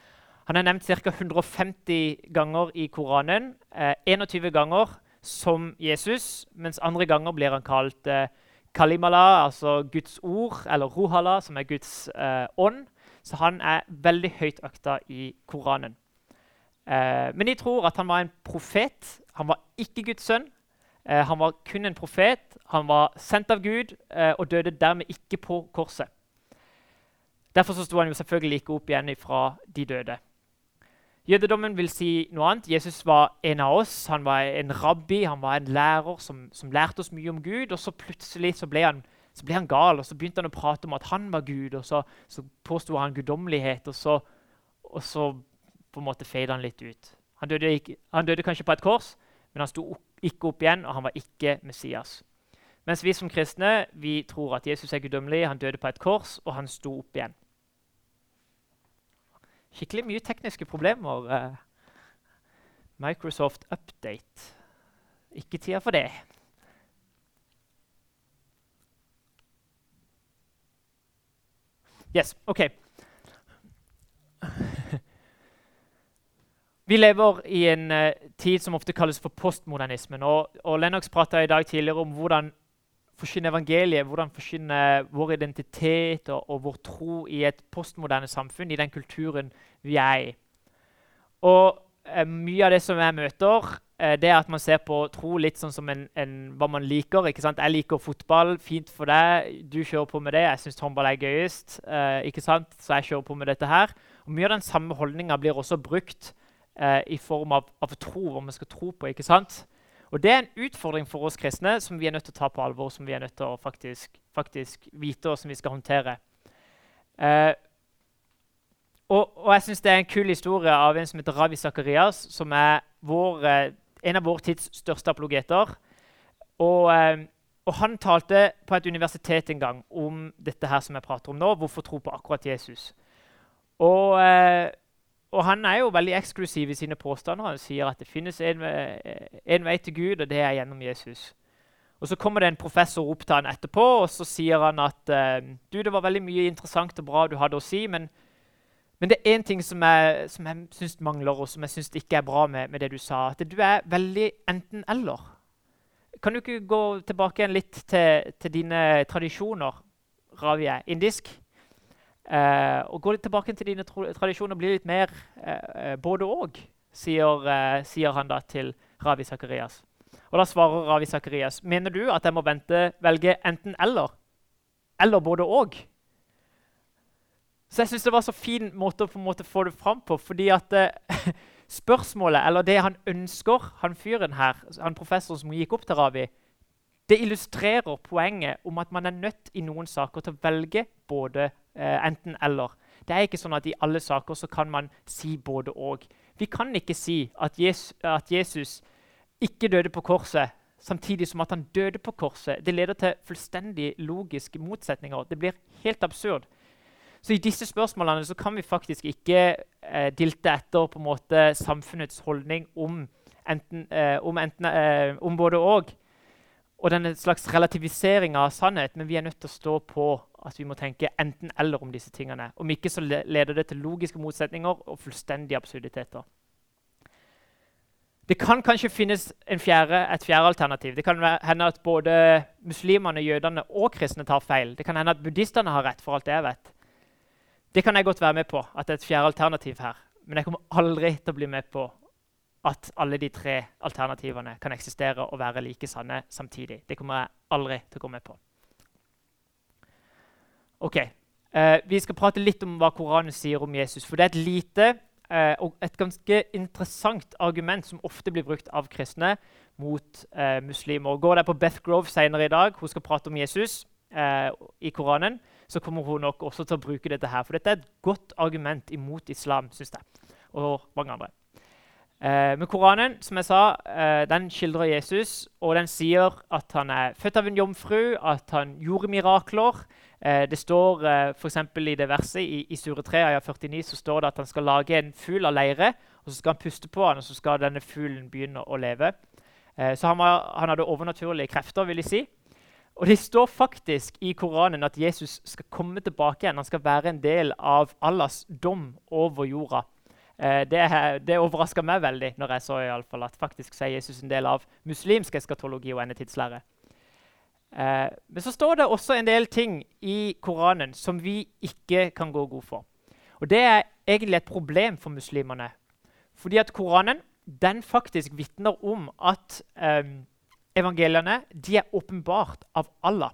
Speaker 2: Han er nevnt ca. 150 ganger i Koranen. Eh, 21 ganger som Jesus, mens andre ganger blir han kalt eh, kalimala, altså Guds ord, eller rohala, som er Guds eh, ånd. Så han er veldig høyt akta i Koranen. Eh, men de tror at han var en profet. Han var ikke Guds sønn. Eh, han var kun en profet. Han var sendt av Gud eh, og døde dermed ikke på korset. Derfor så sto han jo selvfølgelig ikke opp igjen fra de døde. Jødedommen vil si noe annet. Jesus var en av oss. Han var en rabbi, han var en lærer som, som lærte oss mye om Gud. Og så plutselig så ble, han, så ble, han, gal, og så begynte han å prate om at han var Gud. Og så, så påsto han guddommelighet, og så, og så på en måte feide han litt ut. Han døde, ikke, han døde kanskje på et kors, men han sto ikke opp igjen, og han var ikke Messias. Mens vi som kristne vi tror at Jesus er guddommelig, han døde på et kors, og han sto opp igjen. Skikkelig mye tekniske problemer. Uh, Microsoft Update. Ikke tida for det. Yes, OK. Vi lever i en uh, tid som ofte kalles for postmodernismen. Og, og Lennox prata i dag tidligere om hvordan forkynne evangeliet, hvordan forkynne vår identitet og, og, vår tro i et postmoderne samfunn, i den kulturen vi er i. Og eh, Mye av det som jeg møter, eh, det er at man ser på tro litt sånn som en, en, hva man liker. ikke sant? Jeg liker fotball, fint for deg. Du kjører på med det. Jeg syns håndball er gøyest. Eh, ikke sant? Så jeg kjører på med dette her. Og Mye av den samme holdninga blir også brukt eh, i form av, av tro, hva man skal tro på. ikke sant? Og Det er en utfordring for oss kristne som vi er nødt til å ta på alvor, som vi er nødt til å faktisk, faktisk vite og som vi skal håndtere. Eh, og, og, jeg syns det er en kul historie av en som heter Ravi Zakarias, som er vår, eh, en av vår tids største apologeter. Og, eh, og, Han talte på et universitet en gang om dette her som jeg prater om nå, hvorfor tro på akkurat Jesus. Og eh, og han er jo veldig eksklusiv i sine påstander. Han sier at det finnes en, en, vei til Gud, og det er gjennom Jesus. Og Så kommer det en professor opp til han etterpå og så sier han at uh, du, det var veldig mye interessant og bra du hadde å si, men, men det er én ting som jeg, som jeg syns mangler, og som jeg syns ikke er bra med, med, det du sa. At du er veldig enten-eller. Kan du ikke gå tilbake igjen litt til, til dine tradisjoner, Ravi? Indisk? Eh, og Gå litt tilbake til dine tradisjoner og bli litt mer eh, både og, sier, eh, sier, han da til Ravi Sakarias. Og Da svarer Ravi Sakarias, mener du at jeg må vente, velge enten-eller. Eller både og. Så jeg syns det var så fin måte å på en måte få det fram på. fordi at eh, spørsmålet, eller det han ønsker, han fyren her, han professoren som gikk opp til Ravi, det illustrerer poenget om at man er nødt i noen saker til å velge både eh, enten-eller. Det er ikke sånn at i alle saker så kan man si både og. Vi kan ikke si at Jesus, at Jesus ikke døde på korset samtidig som at han døde på korset. Det leder til fullstendig logiske motsetninger. Det blir helt absurd. Så i disse spørsmålene så kan vi faktisk ikke eh, dilte etter på en måte samfunnets holdning om, enten, eh, om, enten, eh, om både og og denne slags relativisering av sannhet, men vi er nødt til å stå på at vi må tenke enten-eller om disse tingene. Om ikke så leder det til logiske motsetninger og fullstendige absurditeter. Det kan kanskje finnes fjerde, et fjerde alternativ. Det kan hende at både muslimene, jødene og kristne tar feil. Det kan hende at buddhistene har rett, for alt det jeg vet. Det kan jeg godt være med på, at det er et fjerde alternativ her. Men jeg kommer aldri til å bli med på at alle de tre alternativene kan eksistere og være like sanne samtidig. Det kommer jeg aldri til å gå med på. Ok, eh, Vi skal prate litt om hva Koranen sier om Jesus. For det er et lite eh, og et ganske interessant argument som ofte blir brukt av kristne mot eh, muslimer. Går der på Beth Grove senere i dag, hun skal prate om Jesus eh, i Koranen, så kommer hun nok også til å bruke dette her. For dette er et godt argument imot islam, syns jeg, og mange andre. Eh, men Koranen som jeg sa, eh, den skildrer Jesus, og den sier at han er født av en jomfru, at han gjorde mirakler. Eh, det står eh, f.eks. i det verset i, i Sure 3, Aya 49, så står det at han skal lage en fugl av leire, og så skal han puste på han, og så skal denne fuglen begynne å leve. Eh, så han, var, han, hadde overnaturlige krefter, vil jeg si. Og det står faktisk i Koranen at Jesus skal komme tilbake igjen. Han skal være en del av Allahs dom over jorda. Eh, det, det overraska meg veldig når jeg så i alle fall, at faktisk så er Jesus en del av muslimsk eskatologi og endetidslære. Eh, men så står det også en del ting i Koranen som vi ikke kan gå god for. Og Det er egentlig et problem for muslimene. Fordi at Koranen den faktisk vitner om at eh, evangeliene de er åpenbart av Allah.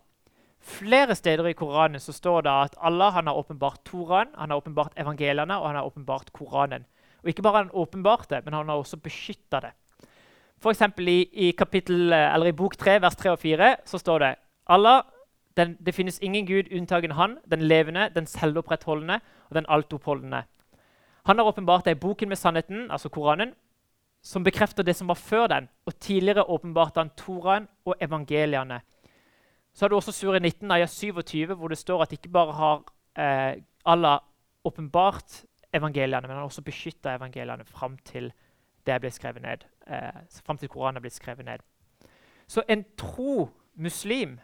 Speaker 2: Flere steder i Koranen så står det at Allah han har åpenbart Toraen, han har åpenbart evangeliene og han har åpenbart Koranen. Og Ikke bare han åpenbart det, men han har også beskytta det. F.eks. I, i, kapittel, i bok 3, vers 3 og 4 så står det Allah, den, det finnes ingen gud unntagen han, den levende, den selvopprettholdende og den altoppholdende. Han har åpenbart det i boken med sannheten, altså Koranen, som bekrefter det som var før den. Og tidligere åpenbarte han Toraen og evangeliene. Så har du også Sure 19, Aya 27, hvor det står at ikke bare har eh, Allah åpenbart evangeliene, men han har også beskytta evangeliene fram til det ble skrevet ned. Eh, fram til Koranen er blitt skrevet ned. Så en tro muslim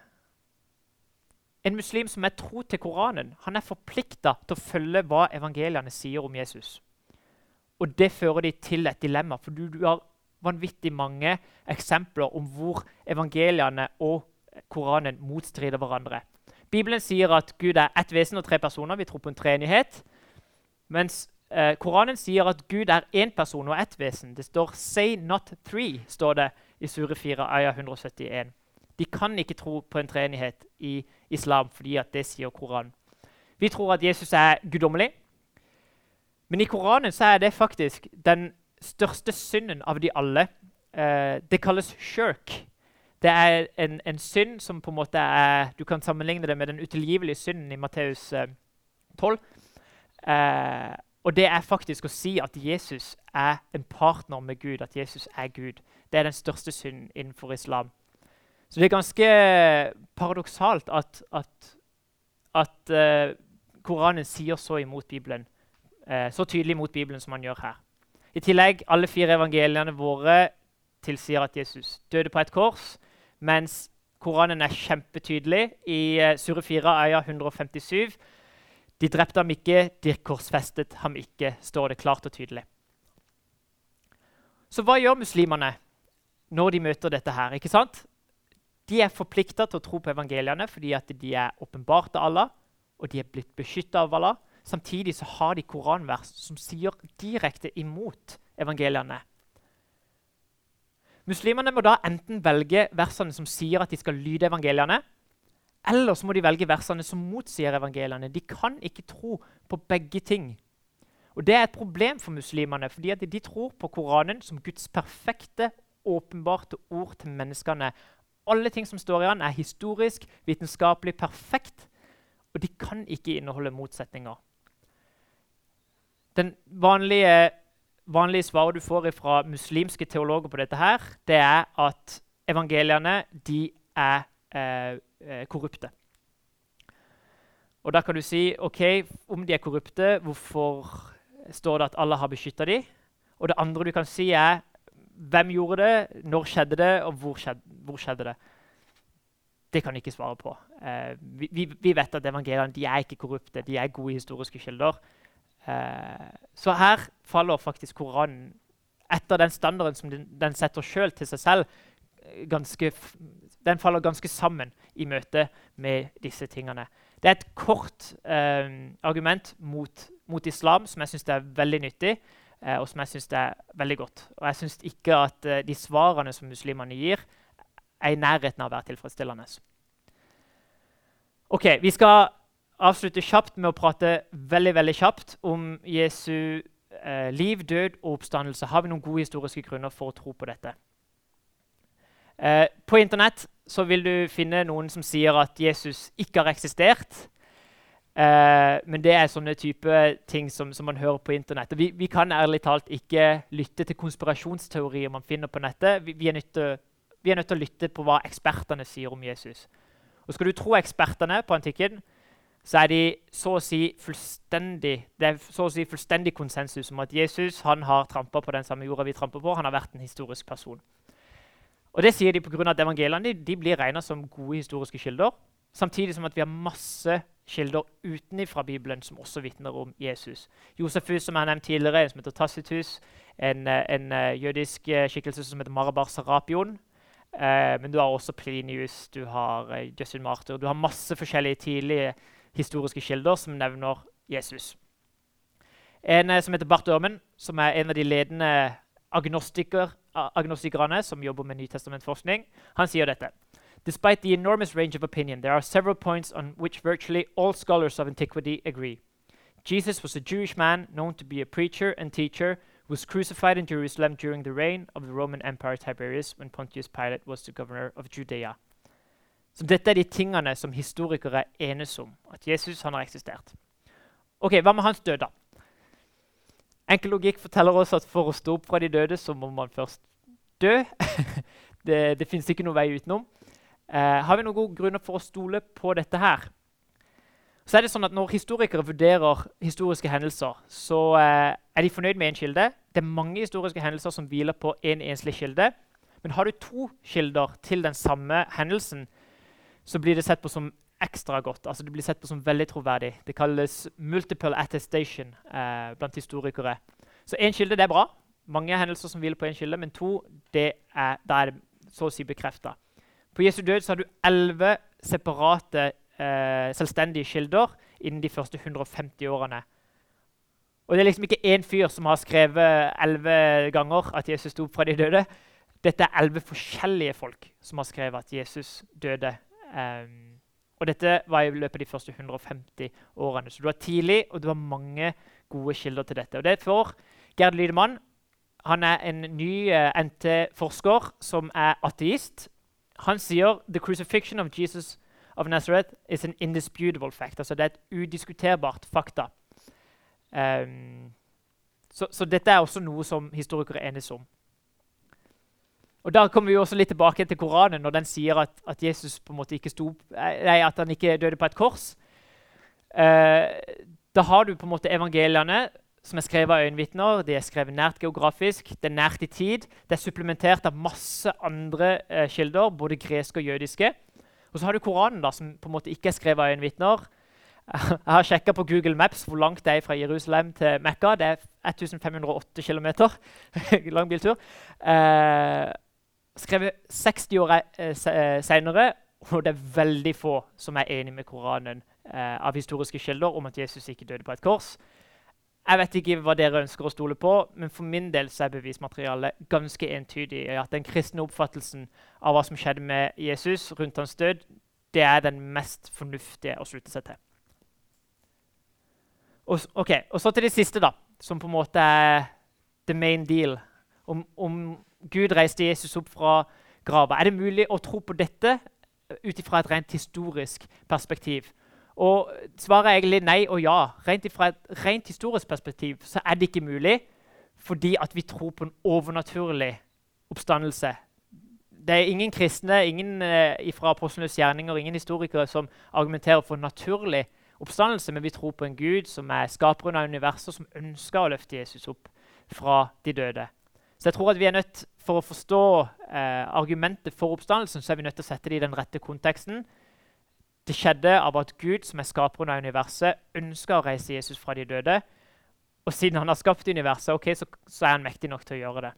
Speaker 2: en muslim som er tro til Koranen, han er forplikta til å følge hva evangeliene sier om Jesus. Og det fører de til et dilemma, for du, du har vanvittig mange eksempler om hvor evangeliene og Koranen motstrider hverandre. Bibelen sier at Gud er ett vesen og tre personer. Vi tror på en treenighet. Mens eh, Koranen sier at Gud er én person og ett vesen. Det står 'say not three' står det i Sure 4, Aya 171. De kan ikke tro på en treenighet i islam fordi det sier Koranen. Vi tror at Jesus er guddommelig. Men i Koranen er det faktisk den største synden av de alle. Eh, det kalles shirk. Det er en, en, synd som på en måte er Du kan sammenligne det med den utilgivelige synden i Matteus eh, 12. Eh, og det er faktisk å si at Jesus er en partner med Gud, at Jesus er Gud. Det er den største synden innenfor islam. Så det er ganske paradoksalt at, at, at uh, Koranen sier så imot Bibelen. Uh, så tydelig mot Bibelen som han gjør her. I tillegg, alle fire evangeliene våre tilsier at Jesus døde på et kors, mens Koranen er kjempetydelig. I Surre Sure 4, Aya 157 de drepte ham ikke, de korsfestet ham ikke, står det klart og tydelig. Så hva gjør muslimene når de møter dette her? ikke sant? De er forplikta til å tro på evangeliene fordi de er åpenbart av Allah, og de er blitt beskytta av Allah. Samtidig så har de koranvers som sier direkte imot evangeliene. Muslimene må da enten velge versene som sier at de skal lyde evangeliene, eller så må de velge versene som motsier evangeliene. De kan ikke tro på begge ting. Og Det er et problem for muslimene, fordi de tror på Koranen som Guds perfekte, åpenbarte ord til menneskene. Alle ting som står i den, er historisk, vitenskapelig perfekt, og de kan ikke inneholde motsetninger. Den vanlige, vanlige svaret du får fra muslimske teologer på dette, her, det er at evangeliene de er eh, eh, korrupte. Og Da kan du si ok, om de er korrupte, hvorfor står det at Allah har beskytta dem? Og det andre du kan si, er hvem gjorde det, når skjedde det, og hvor skjedde, hvor skjedde det? Det kan jeg ikke svare på. Eh, vi, vi, vet at evangeliene de er ikke korrupte, de er gode historiske kilder. Eh, så her faller faktisk Koranen etter den standarden som den, den setter sjøl til seg selv, ganske, den faller ganske sammen i møte med disse tingene. Det er et kort eh, argument mot, mot, islam som jeg syns er veldig nyttig, eh, og som jeg syns er veldig godt. Og jeg syns ikke at eh, de svarene som muslimene gir, er i nærheten av å være tilfredsstillende. Ok, Vi skal avslutte kjapt med å prate veldig veldig kjapt om Jesu eh, liv, død og oppstandelse. Har vi noen gode historiske grunner for å tro på dette? Eh, på Internett vil du finne noen som sier at Jesus ikke har eksistert. Eh, men det er sånne type ting som, som man hører på Internett. Vi, vi, kan ærlig talt ikke lytte til konspirasjonsteorier man finner på nettet. Vi, vi, er til, vi, er nødt til å lytte på hva ekspertene sier om Jesus. Og Skal du tro ekspertene på antikken, så er de så si det er så å si fullstendig konsensus om at Jesus har trampa på den samme jorda vi tramper på. Han har vært en historisk person. Og Det sier de pga. at evangeliene de, blir regna som gode historiske kilder. Samtidig som at vi har masse kilder utenfra Bibelen som også vitner om Jesus. Josefus, som jeg har nevnt tidligere, en som heter Tacitus, en, en, en jødisk skikkelse som heter Marabar Sarapion. Eh, men du har også Plinius, du har eh, Justin Martyr Du har masse forskjellige tidlige historiske kilder som nevner Jesus. En eh, som heter Bart Ørmen, som er en av de ledende agnostiker, agnostikerne som jobber med nytestamentforskning, han sier dette. Despite the enormous range of opinion, there are several points on which virtually all scholars of antiquity agree. Jesus was a Jewish man known to be a preacher and teacher was crucified in Jerusalem during the reign of the Roman Empire Tiberius when Pontius Pilate was the governor of Judea. Så dette er de tingene som historikere enes om, at Jesus har eksistert. Ok, Hva med hans død, da? Enkel logikk forteller oss at for å stå opp fra de døde, så må man først dø. det det fins ikke noen vei utenom. Eh, har vi noen gode grunner for å stole på dette her? Så er det sånn at Når historikere vurderer historiske hendelser, så eh, er de fornøyd med én kilde. Det er mange historiske hendelser som hviler på én en enslig kilde. Men har du to kilder til den samme hendelsen, så blir det sett på som ekstra godt. Altså Det blir sett på som veldig troverdig. Det kalles multiple attestation eh, blant historikere. Så én kilde det er bra. Mange hendelser som hviler på én kilde. Men to, det er, da er så å si bekrefta. På Jesu død så har du elleve separate eh, selvstendige kilder innen de første 150 årene. Og Det er liksom ikke én fyr som har skrevet elleve ganger at Jesus sto opp fra de døde. Dette er elleve forskjellige folk som har skrevet at Jesus døde. Um, og dette var i løpet av de første 150 årene. Så du har tidlig, og du har mange gode kilder til dette. Og det får Gerd Lydemann. Han er en ny uh, eh, NT-forsker som er ateist. Han sier «The crucifixion of Jesus of Nazareth is an indisputable fact. Altså det er et udiskuterbart fakta. Um, så, så, dette er også noe som historikere enes om. Og Der kommer vi også litt tilbake til Koranen, når den sier at, at Jesus på en måte ikke sto, nei, at han ikke døde på et kors. Eh, da har du på en måte evangeliene, som er skrevet av øyenvitner. De er skrevet nært geografisk, det er nært i tid. Det er supplementert av masse andre eh, kilder, både greske og jødiske. Og så har du Koranen, da, som på en måte ikke er skrevet av øyenvitner. Jeg har sjekka på Google Maps hvor langt det er fra Jerusalem til Mekka. Det er 1508 km. Lang biltur. Eh, skrevet 60 år eh, eh seinere, og det er veldig få som er enig med Koranen eh, av historiske kilder om at Jesus ikke døde på et kors. Jeg vet ikke hva dere ønsker å stole på, men for min del er bevismaterialet ganske entydig. at Den kristne oppfattelsen av hva som skjedde med Jesus rundt hans død, det er den mest fornuftige å slutte seg til. Og, okay, og så til det siste, da, som på en måte er the main deal. Om, om Gud reiste Jesus opp fra grava. Er det mulig å tro på dette ut ifra et rent historisk perspektiv? Og Svaret er egentlig nei og ja. Rent fra et rent historisk perspektiv så er det ikke mulig fordi at vi tror på en overnaturlig oppstandelse. Det er ingen kristne ingen eh, fra apostlenes gjerninger ingen historikere som argumenterer for naturlig oppstandelse, men vi tror på en Gud som er skaperen av universet, som ønsker å løfte Jesus opp fra de døde. Så jeg tror at vi er nødt, For å forstå eh, argumentet for oppstandelsen så er vi nødt til å sette det i den rette konteksten. Det skjedde av at Gud, som er skaperen av universet, ønska å reise Jesus fra de døde. Og siden han har skapt universet, okay, så, så, er han mektig nok til å gjøre det.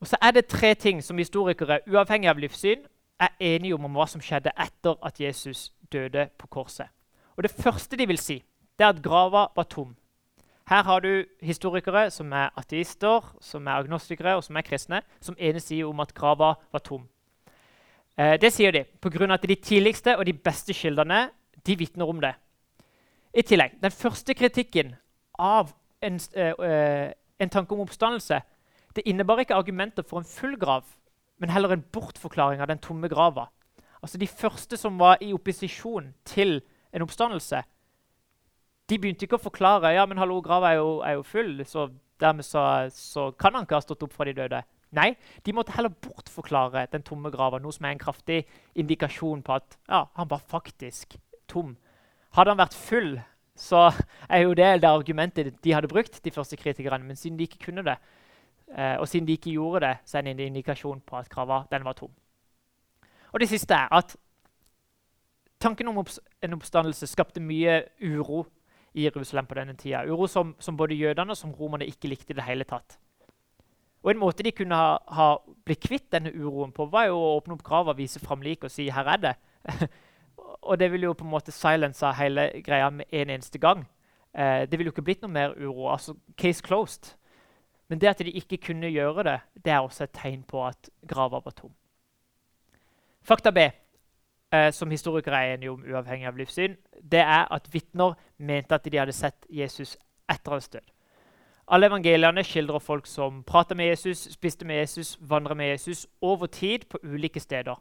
Speaker 2: Og så er det tre ting som historikere, uavhengig av livssyn, er enige om om hva som skjedde etter at Jesus døde på korset. Og Det første de vil si, det er at grava var tom. Her har du historikere som er ateister, som er agnostikere og som er kristne, som enes sier om at grava var tom. Eh, det sier de pga. at de tidligste og de beste kildene de vitner om det. I tillegg, Den første kritikken av en, eh, en tanke om oppstandelse det innebar ikke argumenter for en full grav, men heller en bortforklaring av den tomme grava. Altså De første som var i opposisjon til en oppstandelse, de begynte ikke å forklare ja, men hallo, grava er er jo full, så dermed så, så kan han ikke ha stått opp fra de døde. Nei, de måtte heller bortforklare den tomme grava, noe som er en kraftig indikasjon på at ja, han var faktisk tom. Hadde han vært full, så er jo det det argumentet de hadde brukt, de første kritikerne. Men siden de ikke kunne det, eh, og siden de ikke gjorde det, så er det en indikasjon på at grava den var tom. Og det siste er at tanken om en oppstandelse skapte mye uro i Jerusalem på denne tida. Uro som, som både jødene og romerne ikke likte i det hele tatt. Og En måte de kunne ha, ha blitt kvitt denne uroen på, var jo å åpne opp grava, vise fram liket og si 'her er det'. og det ville jo på en måte silensa hele greia med en eneste gang. Eh, det ville jo ikke blitt noe mer uro. altså Case closed. Men det at de ikke kunne gjøre det, det er også et tegn på at grava var tom. Fakta B, eh, som historikere er enige om uavhengig av livssyn, det er at vitner mente at de hadde sett Jesus etter hans død. Alle evangeliene skildrer folk som prater med Jesus, spiste med Jesus, vandrer med Jesus over tid på ulike steder.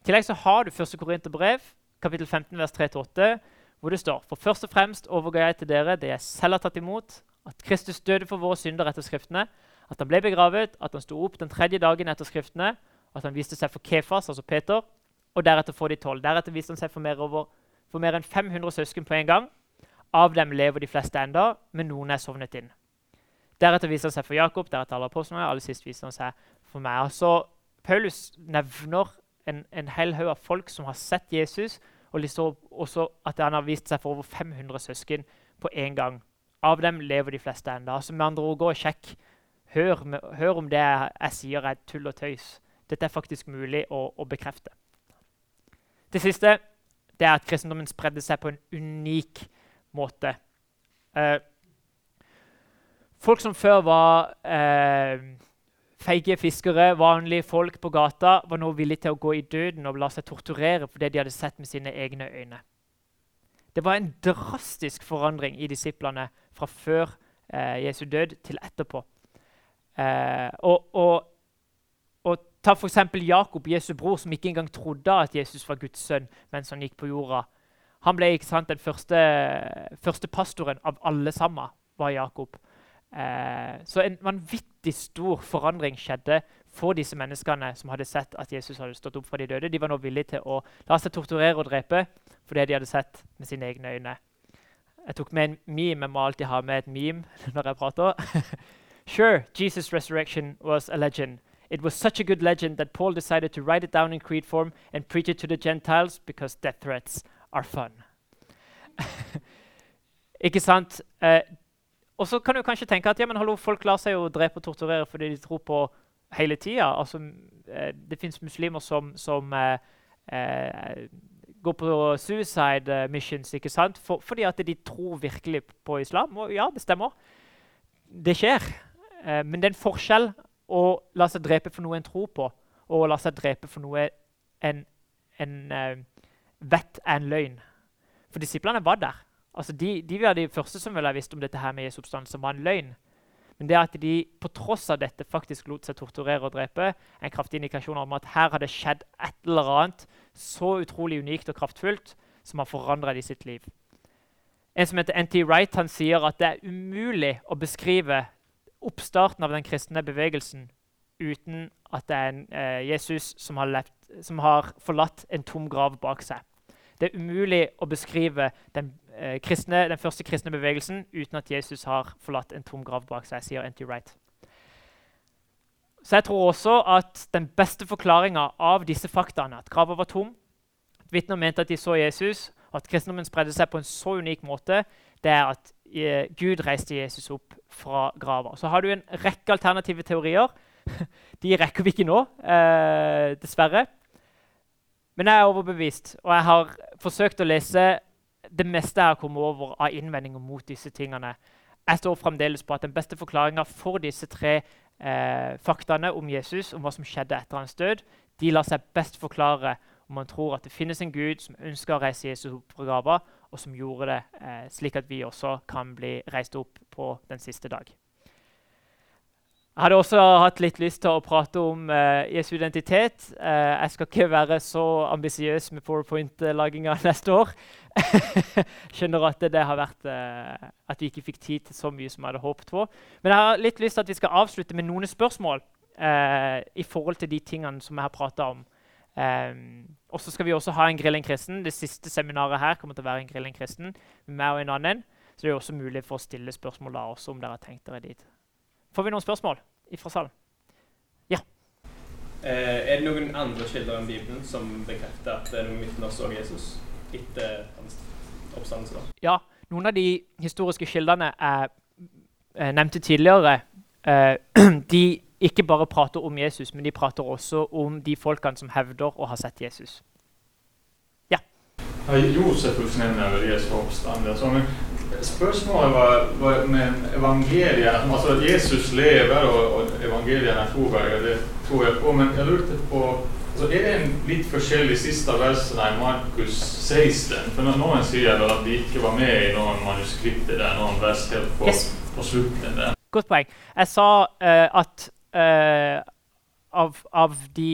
Speaker 2: I tillegg så har du 1. Korinterbrev, kapittel 15, vers 3-8, hvor det står For først og fremst overga jeg til dere det jeg selv har tatt imot, at Kristus døde for våre synder etter Skriftene, at han ble begravet, at han sto opp den tredje dagen etter Skriftene, at han viste seg for Kefas, altså Peter, og deretter får de tolv. Deretter viser han seg for mer, over, for mer enn 500 søsken på en gang. Av dem lever de fleste enda, men noen er sovnet inn. Deretter viser han seg for Jakob, deretter alle apostlene, aller sist viser han seg for meg. Altså, Paulus nevner en, en hel haug av folk som har sett Jesus, og liksom også at han har vist seg for over 500 søsken på en gang. Av dem lever de fleste enda. Altså, med andre ord, gå og sjekk. Hør, hør, om det jeg sier, er tull og tøys. Dette er faktisk mulig å, å bekrefte. Det siste det er at kristendommen spredde seg på en unik måte. Eh, folk som før var eh, feige fiskere, vanlige folk på gata, var nå villige til å gå i døden og la seg torturere for det de hadde sett med sine egne øyne. Det var en drastisk forandring i disiplene fra før eh, Jesu død til etterpå. Eh, og, og, Ta f.eks. Jakob, Jesu bror, som ikke engang trodde at Jesus var Guds sønn mens han gikk på jorda. Han ble ikke sant, den første, første pastoren av alle sammen, var Jakob. Eh, så en vanvittig stor forandring skjedde for disse menneskene som hadde sett at Jesus hadde stått opp fra de døde. De var nå villige til å la seg torturere og drepe for det de hadde sett med sine egne øyne. Jeg tok med en meme. Jeg må alltid ha med et meme når jeg prater. sure, Jesus' resurrection was a legend. It was such a good legend that Paul decided to write it down in creed form and preach it to the Gentiles because death threats are fun. Ikke sant? Eh, og så kan du kanskje tenke at ja, men hallo, folk lar seg jo drepe og torturere fordi de tror på hele tida. Altså, eh, det fins muslimer som, som eh, eh, går på suicide missions ikke sant? For, fordi at de tror virkelig på islam. Og ja, det stemmer. Det skjer. Eh, men det er en forskjell å la seg drepe for noe en tror på, og å la seg drepe for noe en, en uh, vet er en løgn. For disiplene var der. Altså de, de var de første som ville ha visst om dette her med Jesu oppstandelse var en løgn. Men det at de på tross av dette faktisk lot seg torturere og drepe, er en kraftig indikasjon om at her har det skjedd et eller annet så utrolig unikt og kraftfullt som har forandra i sitt liv. En som heter N.T. Wright, han sier at det er umulig å beskrive oppstarten av den kristne bevegelsen uten at det er en, eh, Jesus som har, left, som har, forlatt en tom grav bak seg. Det er umulig å beskrive den, eh, kristne, den første kristne bevegelsen uten at Jesus har forlatt en tom grav bak seg, sier N.T. Wright. Så jeg tror også at den beste forklaringa av disse faktaene, at grava var tom, at vitner mente at de så Jesus, og at kristendommen spredde seg på en så unik måte, det er at Gud reiste Jesus opp fra grava. Så har du en rekke alternative teorier. De rekker vi ikke nå, eh, dessverre. Men jeg er overbevist, og jeg har forsøkt å lese det meste jeg har kommet over av innvendinger mot disse tingene. Jeg står fremdeles på at den beste forklaringa for disse tre eh, faktaene om Jesus, om hva som skjedde etter hans død, de lar seg best forklare om man tror at det finnes en Gud som ønsker å reise Jesus opp fra grava, og som gjorde det eh, slik at vi også kan bli reist opp på den siste dag. Jeg hadde også hatt litt lyst til å prate om eh, Jesu identitet. Eh, jeg skal ikke være så ambisiøs med powerpoint-laginga neste år. Skjønner at det, har vært eh, at vi ikke fikk tid til så mye som jeg hadde håpet på. Men jeg har litt lyst til at vi skal avslutte med noen spørsmål eh, i forhold til de tingene som jeg har prata om. Um, og så skal vi også ha en Grillen kristen. Det siste seminaret her kommer til å være en Grillen kristen med meg og en annen. Så det er også mulig for å stille spørsmål da også om dere har tenkt dere dit. Får vi noen spørsmål fra salen? Ja.
Speaker 3: Eh, er det noen andre kilder enn Bibelen som bekrefter at det er noen vitner så Jesus etter hans oppstandelse?
Speaker 2: Ja. Noen av de historiske kildene jeg, jeg nevnte tidligere, eh, de ikke bare prater om Jesus, men de prater også om de folkene som hevder å ha sett Jesus.
Speaker 4: Ja, Josefus nevner vel Jesu oppstandelse. Men spørsmålet var, var med evangeliene altså Jesus lever, og, og evangeliene er troverdige. Det tror jeg på. Men jeg lurte på så er det en litt forskjellig siste versene i Markus 16. For Noen sier vel at de ikke var med i noen manuskripter der, noen vers helt på, yes. på slutten. der.
Speaker 2: Godt poeng. Jeg sa uh, at av, av, de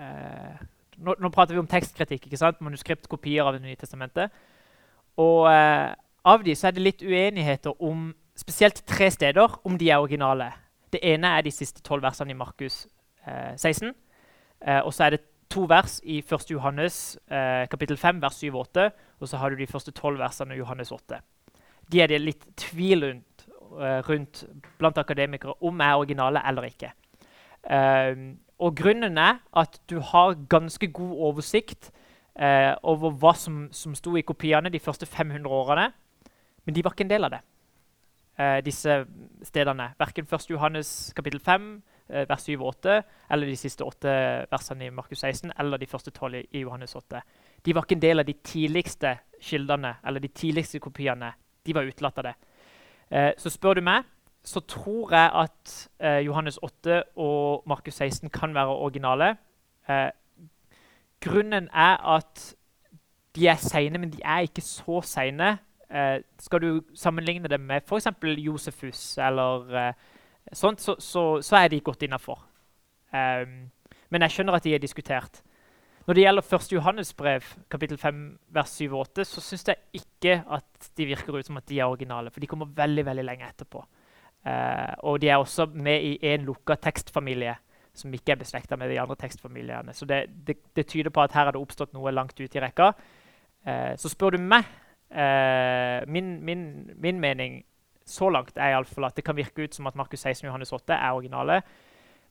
Speaker 2: uh, nå, nå, prater vi om tekstkritikk, ikke sant? manuskriptkopier av Det nye testamentet. Og av de så er det litt uenigheter om spesielt tre steder om de er originale. Det ene er de siste tolv versene i Markus 16. og så er det to vers i 1. Johannes kapittel 5, vers 7 og 8. Og så har du de første tolv versene i Johannes 8. De er det litt tvil Eh, rundt blant akademikere om er originale eller ikke. Uh, og grunnen er at du har ganske god oversikt uh, over hva som, som sto i kopiene de første 500 årene. Men de var ikke en del av det, uh, disse stedene. Verken 1. Johannes kapittel 5, vers 7 og 8, eller de siste åtte versene i Markus 16, eller de første tolv i Johannes 8. De var ikke en del av de tidligste kildene, eller de tidligste kopiene. De var utelatt av det. Eh, så spør du meg, så tror jeg at eh, Johannes 8 og Markus 16 kan være originale. Eh, grunnen er at de er seine, men de er ikke så seine. Skal du sammenligne dem med f.eks. Josefus eller sånt, så, så, så, er de godt innafor. Men jeg skjønner at de er diskutert. Når det gjelder 1. Johannes brev, kapittel 5, vers 7 og 8, så syns jeg ikke at de virker ut som at de er originale, for de kommer veldig veldig lenge etterpå. Uh, og de er også med i en lukka tekstfamilie som ikke er beslekta med de andre tekstfamiliene. Så det, det, det, tyder på at her har det oppstått noe langt ute i rekka. Uh, så spør du meg uh, min, min, min, mening så langt er i alle fall at det kan virke ut som at Markus 16 og Johannes 8 er originale.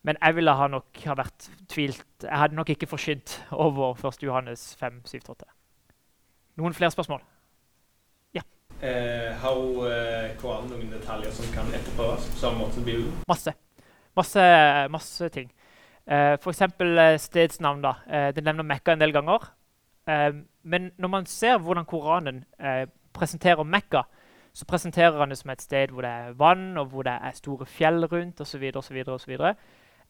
Speaker 2: Men jeg ville ha nok ha vært tvilt Jeg hadde nok ikke forsynt over 1. Johannes 5, 7-8. Noen flere spørsmål?
Speaker 3: Ja. Eh, har eh, Koranen noen detaljer som kan etterprøves på samme måte som Bibelen?
Speaker 2: Masse. Masse, masse ting. Eh, F.eks. Eh, stedsnavn. da. Eh, den nevner Mekka en del ganger. Eh, men når man ser hvordan Koranen eh, presenterer Mekka, så presenterer han det som et sted hvor det er vann, og hvor det er store fjell rundt osv.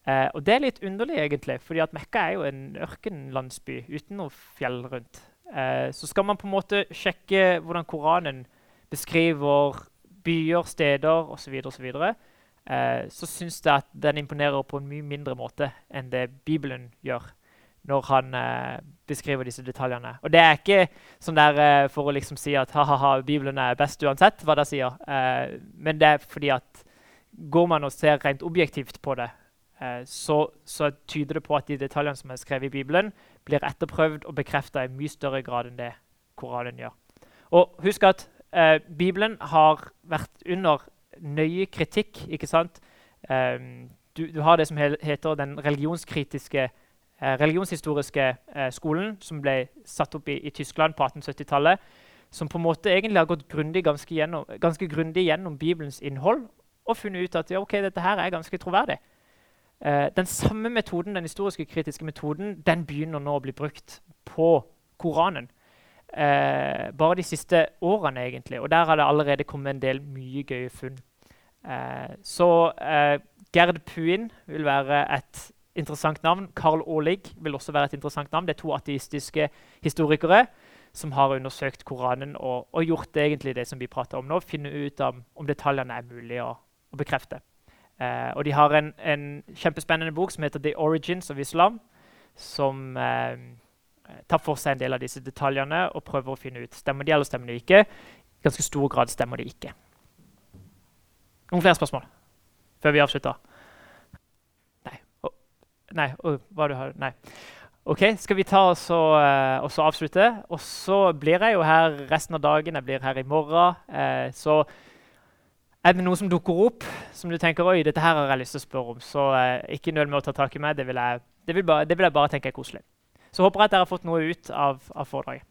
Speaker 2: Eh, og det er litt underlig, egentlig, fordi at Mekka er jo en ørkenlandsby uten noe fjell rundt. Eh, så skal man på en måte sjekke hvordan Koranen beskriver byer, steder osv., så, eh, så syns jeg at den imponerer på en mye mindre måte enn det Bibelen gjør når han eh, beskriver disse detaljene. Og det er ikke sånn der eh, for å liksom si at ha-ha-ha, Bibelen er best uansett hva det sier. Eh, men det er fordi at går man og ser rent objektivt på det, så, så, tyder det på at de detaljene som er skrevet i Bibelen, blir etterprøvd og bekrefta i mye større grad enn det Koranen gjør. Og husk at eh, Bibelen har vært under nøye kritikk. ikke sant? Eh, du, du, har det som heter den religionskritiske eh, religionshistoriske eh, skolen, som ble satt opp i, i Tyskland på 1870-tallet. Som på en måte egentlig har gått grundig, ganske, gjennom, ganske grundig gjennom Bibelens innhold og funnet ut at ja, ok, dette her er ganske troverdig. Eh, den samme metoden, den historiske kritiske metoden den begynner nå å bli brukt på Koranen. Eh, bare de siste årene, egentlig. Og der har det allerede kommet en del mye gøye funn. Eh, så eh, Gerd Puin vil være et interessant navn. Carl Aalig vil også være et interessant navn. Det er to ateistiske historikere som har undersøkt Koranen og, og gjort egentlig det som vi prater om nå. Finne ut om, om detaljene er mulig å, å bekrefte. Uh, og de har en, en, kjempespennende bok som heter 'The Origins of Islam', som uh, tar for seg en del av disse detaljene og prøver å finne ut stemmer de eller stemmer de ikke. I ganske stor grad stemmer de ikke. Noen flere spørsmål før vi avslutter? Nei. Oh, nei. Oh, hva du har Nei. OK, skal vi ta oss uh, og avslutte? Og så blir jeg jo her resten av dagen. Jeg blir her i morgen. så er det noe som dukker opp som du tenker oi, dette her har jeg lyst til å spørre om, så eh, ikke nøl med å ta tak i meg. Det vil jeg, det vil bare, det vil jeg bare tenke er koselig. Så håper jeg at dere har fått noe ut av, av foredraget.